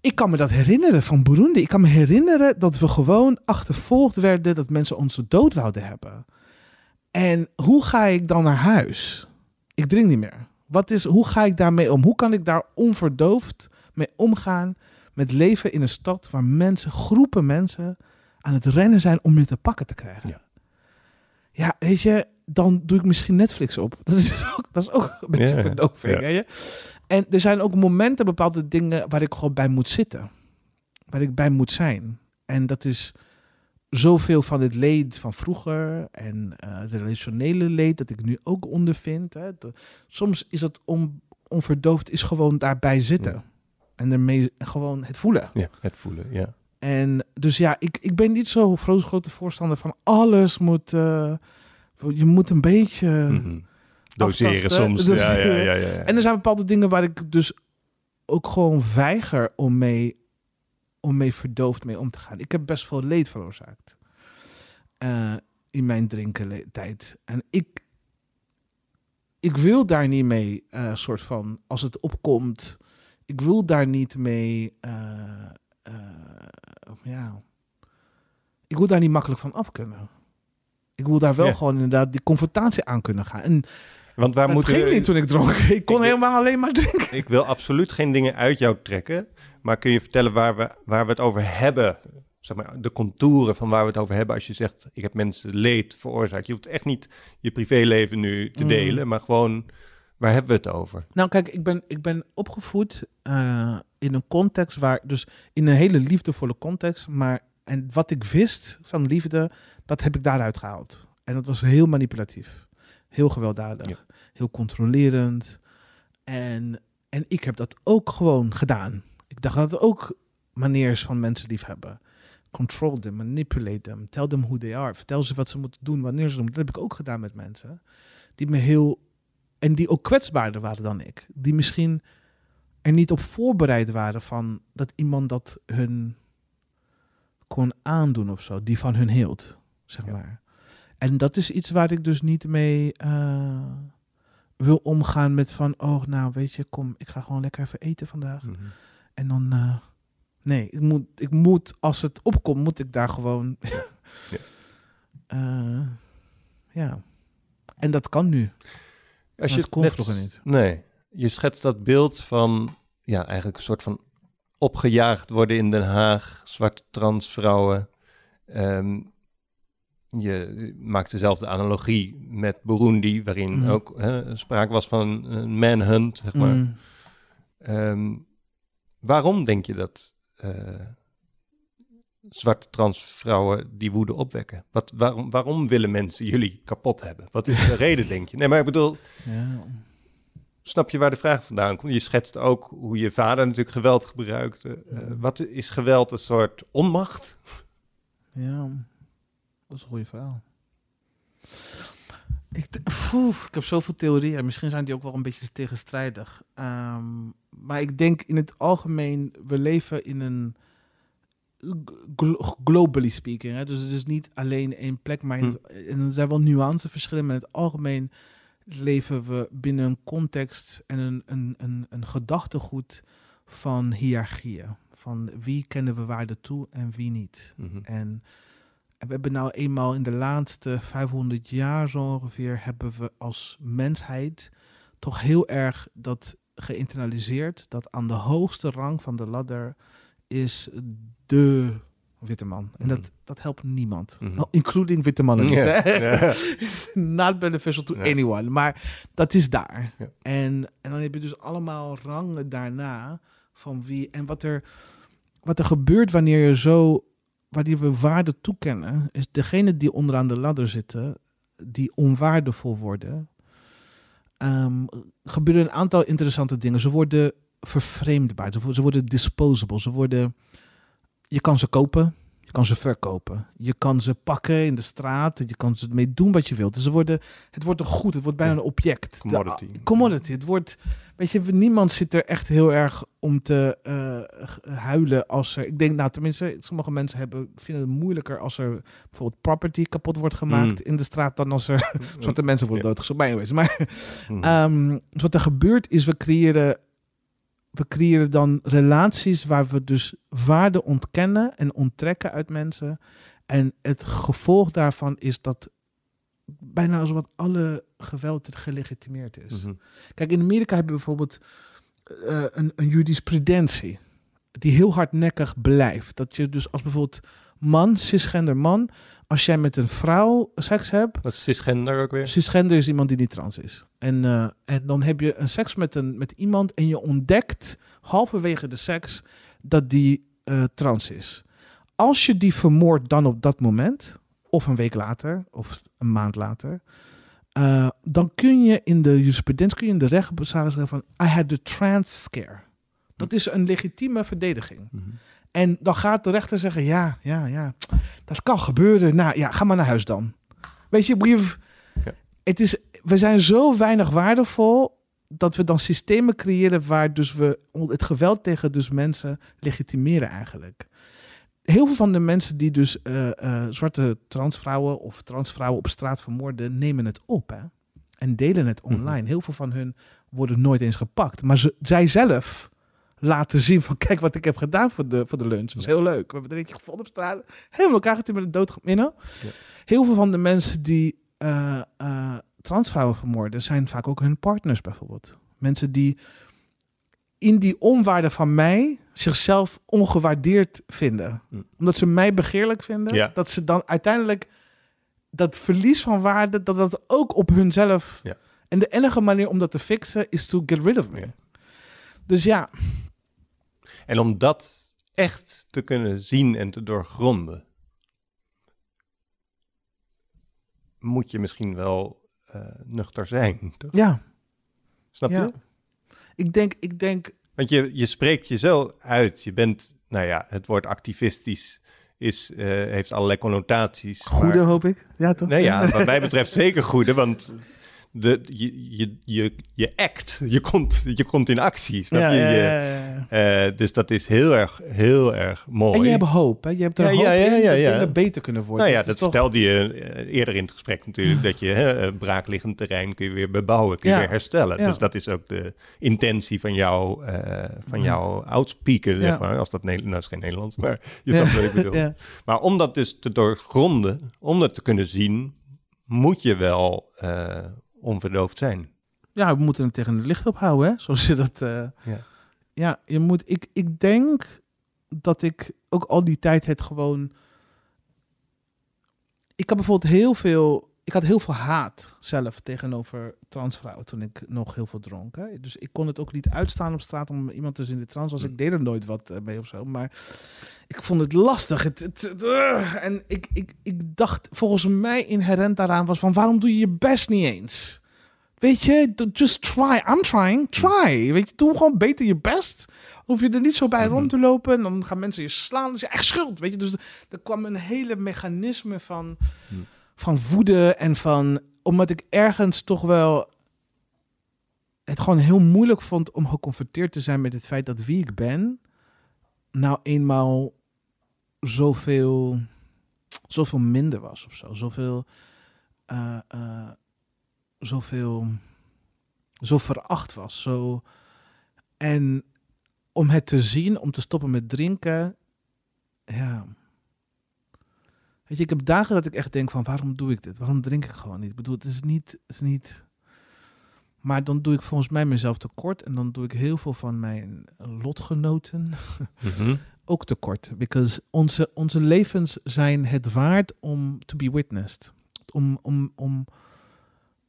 ik kan me dat herinneren van Burundi. Ik kan me herinneren dat we gewoon achtervolgd werden, dat mensen ons dood wouden hebben. En hoe ga ik dan naar huis? Ik drink niet meer. Wat is, hoe ga ik daarmee om? Hoe kan ik daar onverdoofd mee omgaan? Met leven in een stad waar mensen, groepen mensen, aan het rennen zijn om je te pakken te krijgen. Ja, ja weet je, dan doe ik misschien Netflix op. Dat is ook, dat is ook een beetje ja, verdoving. Ja. Je? En er zijn ook momenten, bepaalde dingen waar ik gewoon bij moet zitten. Waar ik bij moet zijn. En dat is zoveel van het leed van vroeger en uh, relationele leed dat ik nu ook ondervind. Hè. soms is het on, onverdoofd, is gewoon daarbij zitten. En ermee gewoon het voelen. Ja, het voelen, ja. En dus ja, ik, ik ben niet zo groot, grote voorstander van alles moet... Uh, je moet een beetje... Mm Doseren soms, ja, ja, ja, ja, En er zijn bepaalde dingen waar ik dus ook gewoon weiger om mee, om mee verdoofd mee om te gaan. Ik heb best veel leed veroorzaakt. Uh, in mijn drinken tijd. En ik, ik wil daar niet mee, uh, soort van, als het opkomt ik wil daar niet mee. Uh, ja. Ik wil daar niet makkelijk van af kunnen. Ik wil daar wel gewoon inderdaad die confrontatie aan kunnen gaan. En want waar moet ging niet toen ik dronk. Ik kon helemaal alleen maar drinken. Ik wil absoluut geen dingen uit jou trekken. Maar kun je vertellen waar we, waar we het over hebben? Zeg maar, de contouren van waar we het over hebben als je zegt... ik heb mensen leed veroorzaakt. Je hoeft echt niet je privéleven nu te mm. delen, maar gewoon Waar hebben we het over? Nou, kijk, ik ben, ik ben opgevoed uh, in een context waar, dus in een hele liefdevolle context, maar en wat ik wist van liefde, dat heb ik daaruit gehaald. En dat was heel manipulatief, heel gewelddadig, heel controlerend. En, en ik heb dat ook gewoon gedaan. Ik dacht dat het ook maniers van mensen lief hebben. Control them, manipulate them, tell them who they are. Vertel ze wat ze moeten doen, wanneer ze doen. Dat heb ik ook gedaan met mensen die me heel en die ook kwetsbaarder waren dan ik. Die misschien er niet op voorbereid waren van dat iemand dat hun kon aandoen of zo. Die van hun hield, zeg maar. En dat is iets waar ik dus niet mee eh, wil omgaan met van, oh nou weet je, kom, ik ga gewoon lekker even eten vandaag. Mhm. En dan, eh, nee, ik moet, ik moet, als het opkomt, moet ik daar gewoon, Eh, ja. En dat kan nu. Als Maar het kon net- vroeger niet. Nee, je schetst dat beeld van, ja, eigenlijk een soort van opgejaagd worden in Den Haag, zwarte transvrouwen. Ehm, je maakt dezelfde analogie met Burundi, waarin Mhm. ook hè, sprake was van een manhunt, zeg maar. Mm. Ehm, waarom denk je dat eh, zwarte transvrouwen die woede opwekken? Wat, waarom, waarom willen mensen jullie kapot hebben? Wat is de reden, denk je? Nee, maar ik bedoel, Ja. snap je waar de vraag vandaan komt? Je schetst ook hoe je vader natuurlijk geweld gebruikte. Eh, wat is geweld een soort onmacht? Ja, dat is een goede verhaal. Ik, Oeh, ik heb zoveel theorieën. Misschien zijn die ook wel een beetje tegenstrijdig. Ehm, maar ik denk in het algemeen, we leven in een globally speaking. Hè? Dus het is niet alleen één plek, maar het- en er zijn wel nuanceverschillen. Maar in het algemeen leven we binnen een context en een, een, een, een gedachtegoed van hiërarchieën. Van wie kennen we waarde toe en wie niet. Mhm. En, en we hebben nou eenmaal in de laatste 500 jaar zo ongeveer, hebben we als mensheid toch heel erg dat geïnternaliseerd, dat aan de hoogste rang van de ladder is de witte man. En dat, dat helpt niemand. Mhm. Oh, including witte mannen. niet, ja. Not beneficial to anyone. Maar dat is daar. En, en dan heb je dus allemaal rangen daarna van wie. En wat er, wat er gebeurt wanneer je zo. Wanneer we waarde toekennen, is degene die onderaan de ladder zitten, die onwaardevol worden. ehm, gebeuren een aantal interessante dingen. Ze worden vervreemdbaar. Ze worden disposable. Ze worden. Je kan ze kopen. Je kan ze verkopen. Je kan ze pakken in de straat. Je kan ze mee doen wat je wilt. Dus ze worden, het wordt een goed. Het wordt bijna een object. De- Commodity. commodity. Het wordt, weet je, niemand zit er echt heel erg om te eh, huilen als er. Ik denk, nou, tenminste, sommige mensen hebben, vinden het moeilijker als er bijvoorbeeld property kapot wordt gemaakt Mm. in de straat dan als er zwarte mensen worden Ja. doodgeschoten. Maar, anyways, maar dus wat er gebeurt is, we creëren, we creëren dan relaties waar we dus waarde ontkennen en onttrekken uit mensen. En het gevolg daarvan is dat bijna zowat alle geweld gelegitimeerd is. Mhm. Kijk, in Amerika hebben we bijvoorbeeld eh, een, een jurisprudentie die heel hardnekkig blijft. Dat je dus als bijvoorbeeld man, cisgender man, als jij met een vrouw seks hebt, Wat is cisgender ook weer? Cisgender is iemand die niet trans is. En, eh, en dan heb je een seks met, een, met iemand en je ontdekt halverwege de seks dat die eh, trans is. Als je die vermoordt dan op dat moment, of een week later, of een maand later, eh, dan kun je in de jurisprudentie, kun je in de rechtszaal zeggen van, I had the trans scare. Dat is een legitieme verdediging. Mhm. En dan gaat de rechter zeggen: ja, ja, ja, dat kan gebeuren. Nou ja, ga maar naar huis dan. Weet je, we've, Ja. het is, we zijn zo weinig waardevol dat we dan systemen creëren waar dus we het geweld tegen dus mensen legitimeren eigenlijk. Heel veel van de mensen die dus eh, eh, zwarte transvrouwen of transvrouwen op straat vermoorden, nemen het op hè? en delen het Mhm. online. Heel veel van hun worden nooit eens gepakt. Maar ze, zij zelf laten zien van kijk wat ik heb gedaan voor de, voor de lunch. Dat was heel leuk. We hebben er eentje gevonden op straat. Helemaal elkaar getimmerd en dood. You know? Ja. Heel veel van de mensen die eh, transvrouwen vermoorden zijn vaak ook hun partners bijvoorbeeld. Mensen die in die onwaarde van mij zichzelf ongewaardeerd vinden. Hm. Omdat ze mij begeerlijk vinden. Ja. Dat ze dan uiteindelijk dat verlies van waarde, dat dat ook op hunzelf... Ja. En de enige manier om dat te fixen is to get rid of me. Ja. Dus ja, En om dat echt te kunnen zien en te doorgronden, moet je misschien wel eh, nuchter zijn, toch? ja, Snap ja. je? Ik denk, ik denk, Want je, je spreekt je zo uit. Je bent, nou ja, het woord activistisch is, eh, heeft allerlei connotaties. goede maar- hoop ik. Ja, toch? Nee, ja, wat mij betreft zeker goede, want de, je, je, je, je act, je komt, je komt in actie, snap Ja, je? ja, eh, dus dat is heel erg, heel erg mooi. En je hebt hoop, hè? Je hebt er hoop in dat dingen beter kunnen worden. Nou ja, dat toch- vertelde je eh, eerder in het gesprek natuurlijk, dat je hè, eh, braakliggend terrein kun je weer bebouwen, kun je weer herstellen. Dus dat is ook de intentie van, jou, van jouw oudspeaken, zeg maar. Als dat nou is geen Nederlands, maar je snapt wat ik bedoel. Maar om dat dus te doorgronden, om dat te kunnen zien, moet je wel onverdoofd zijn. ja, we moeten het tegen het licht ophouden, hè? Zoals je dat... eh, Ja. ja, je moet... Ik, ik denk dat ik ook al die tijd het gewoon... Ik had bijvoorbeeld heel veel... Ik had heel veel haat zelf tegenover transvrouwen toen ik nog heel veel dronk. Hè? Dus ik kon het ook niet uitstaan op straat om iemand te zien die trans was. Ik deed er nooit wat eh, mee of zo. Maar ik vond het lastig. Het, het, het, ugh. en ik, ik, ik dacht, volgens mij inherent daaraan was van... waarom doe je je best niet eens? Weet je, just try. I'm trying. Try. Weet je, doe gewoon beter je best. Hoef je er niet zo bij Mhm. rond te lopen. En dan gaan mensen je slaan. Dat is je echt schuld. Weet je, dus er kwam een hele mechanisme van. Van woede. En van, omdat ik ergens toch wel het gewoon heel moeilijk vond om geconfronteerd te zijn met het feit dat wie ik ben, nou eenmaal zoveel, zoveel minder was of zo. Zoveel, eh, eh, zoveel, zo veracht was. Zo, en om het te zien, om te stoppen met drinken, ja. Weet je, ik heb dagen dat ik echt denk van, waarom doe ik dit? Waarom drink ik gewoon niet? Ik bedoel, het is niet, het is niet... Maar dan doe ik volgens mij mezelf tekort en dan doe ik heel veel van mijn lotgenoten Mhm. ook tekort. Because onze, onze levens zijn het waard om to be witnessed. Om, om, om,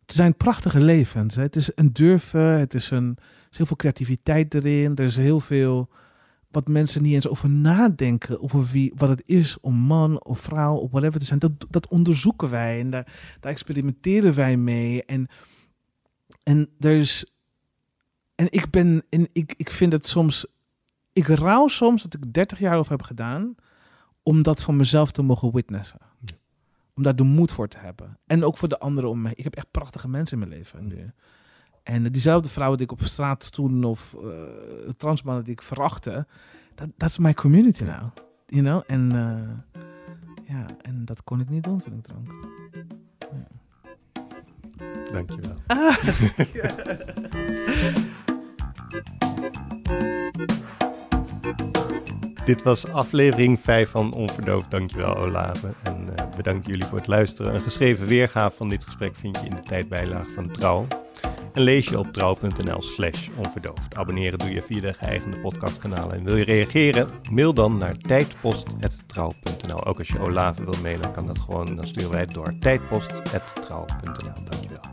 het zijn prachtige levens. Hè. Het is een durven, het is, een, er is heel veel creativiteit erin. Er is heel veel wat mensen niet eens over nadenken. Over wie, wat het is om man of vrouw of whatever te zijn. Dat, dat onderzoeken wij en daar, daar experimenteren wij mee. En, en er is. En ik ben. En ik, ik vind het soms. Ik rouw soms dat ik 30 jaar over heb gedaan. Om dat van mezelf te mogen witnessen. Ja. Om daar de moed voor te hebben. En ook voor de anderen om me. Ik heb echt prachtige mensen in mijn leven nu. En diezelfde vrouwen die ik op straat toen. Of eh transmannen die ik verachtte. Dat is my community now. You know? En, eh, ja, en dat kon ik niet doen toen ik dronk. Dankjewel. Dit was aflevering 5 van Onverdoofd. Dankjewel Olave. En eh, bedankt jullie voor het luisteren. Een geschreven weergave van dit gesprek vind je in de tijdbijlage van Trouw. En lees je op trouw.nl slash onverdoofd. Abonneren doe je via de geëigende podcastkanalen. En wil je reageren? Mail dan naar tijdpost.trouw.nl. Ook als je Olave wilt mailen, kan dat gewoon. Dan sturen wij het door tijdpost.trouw.nl. Dankjewel.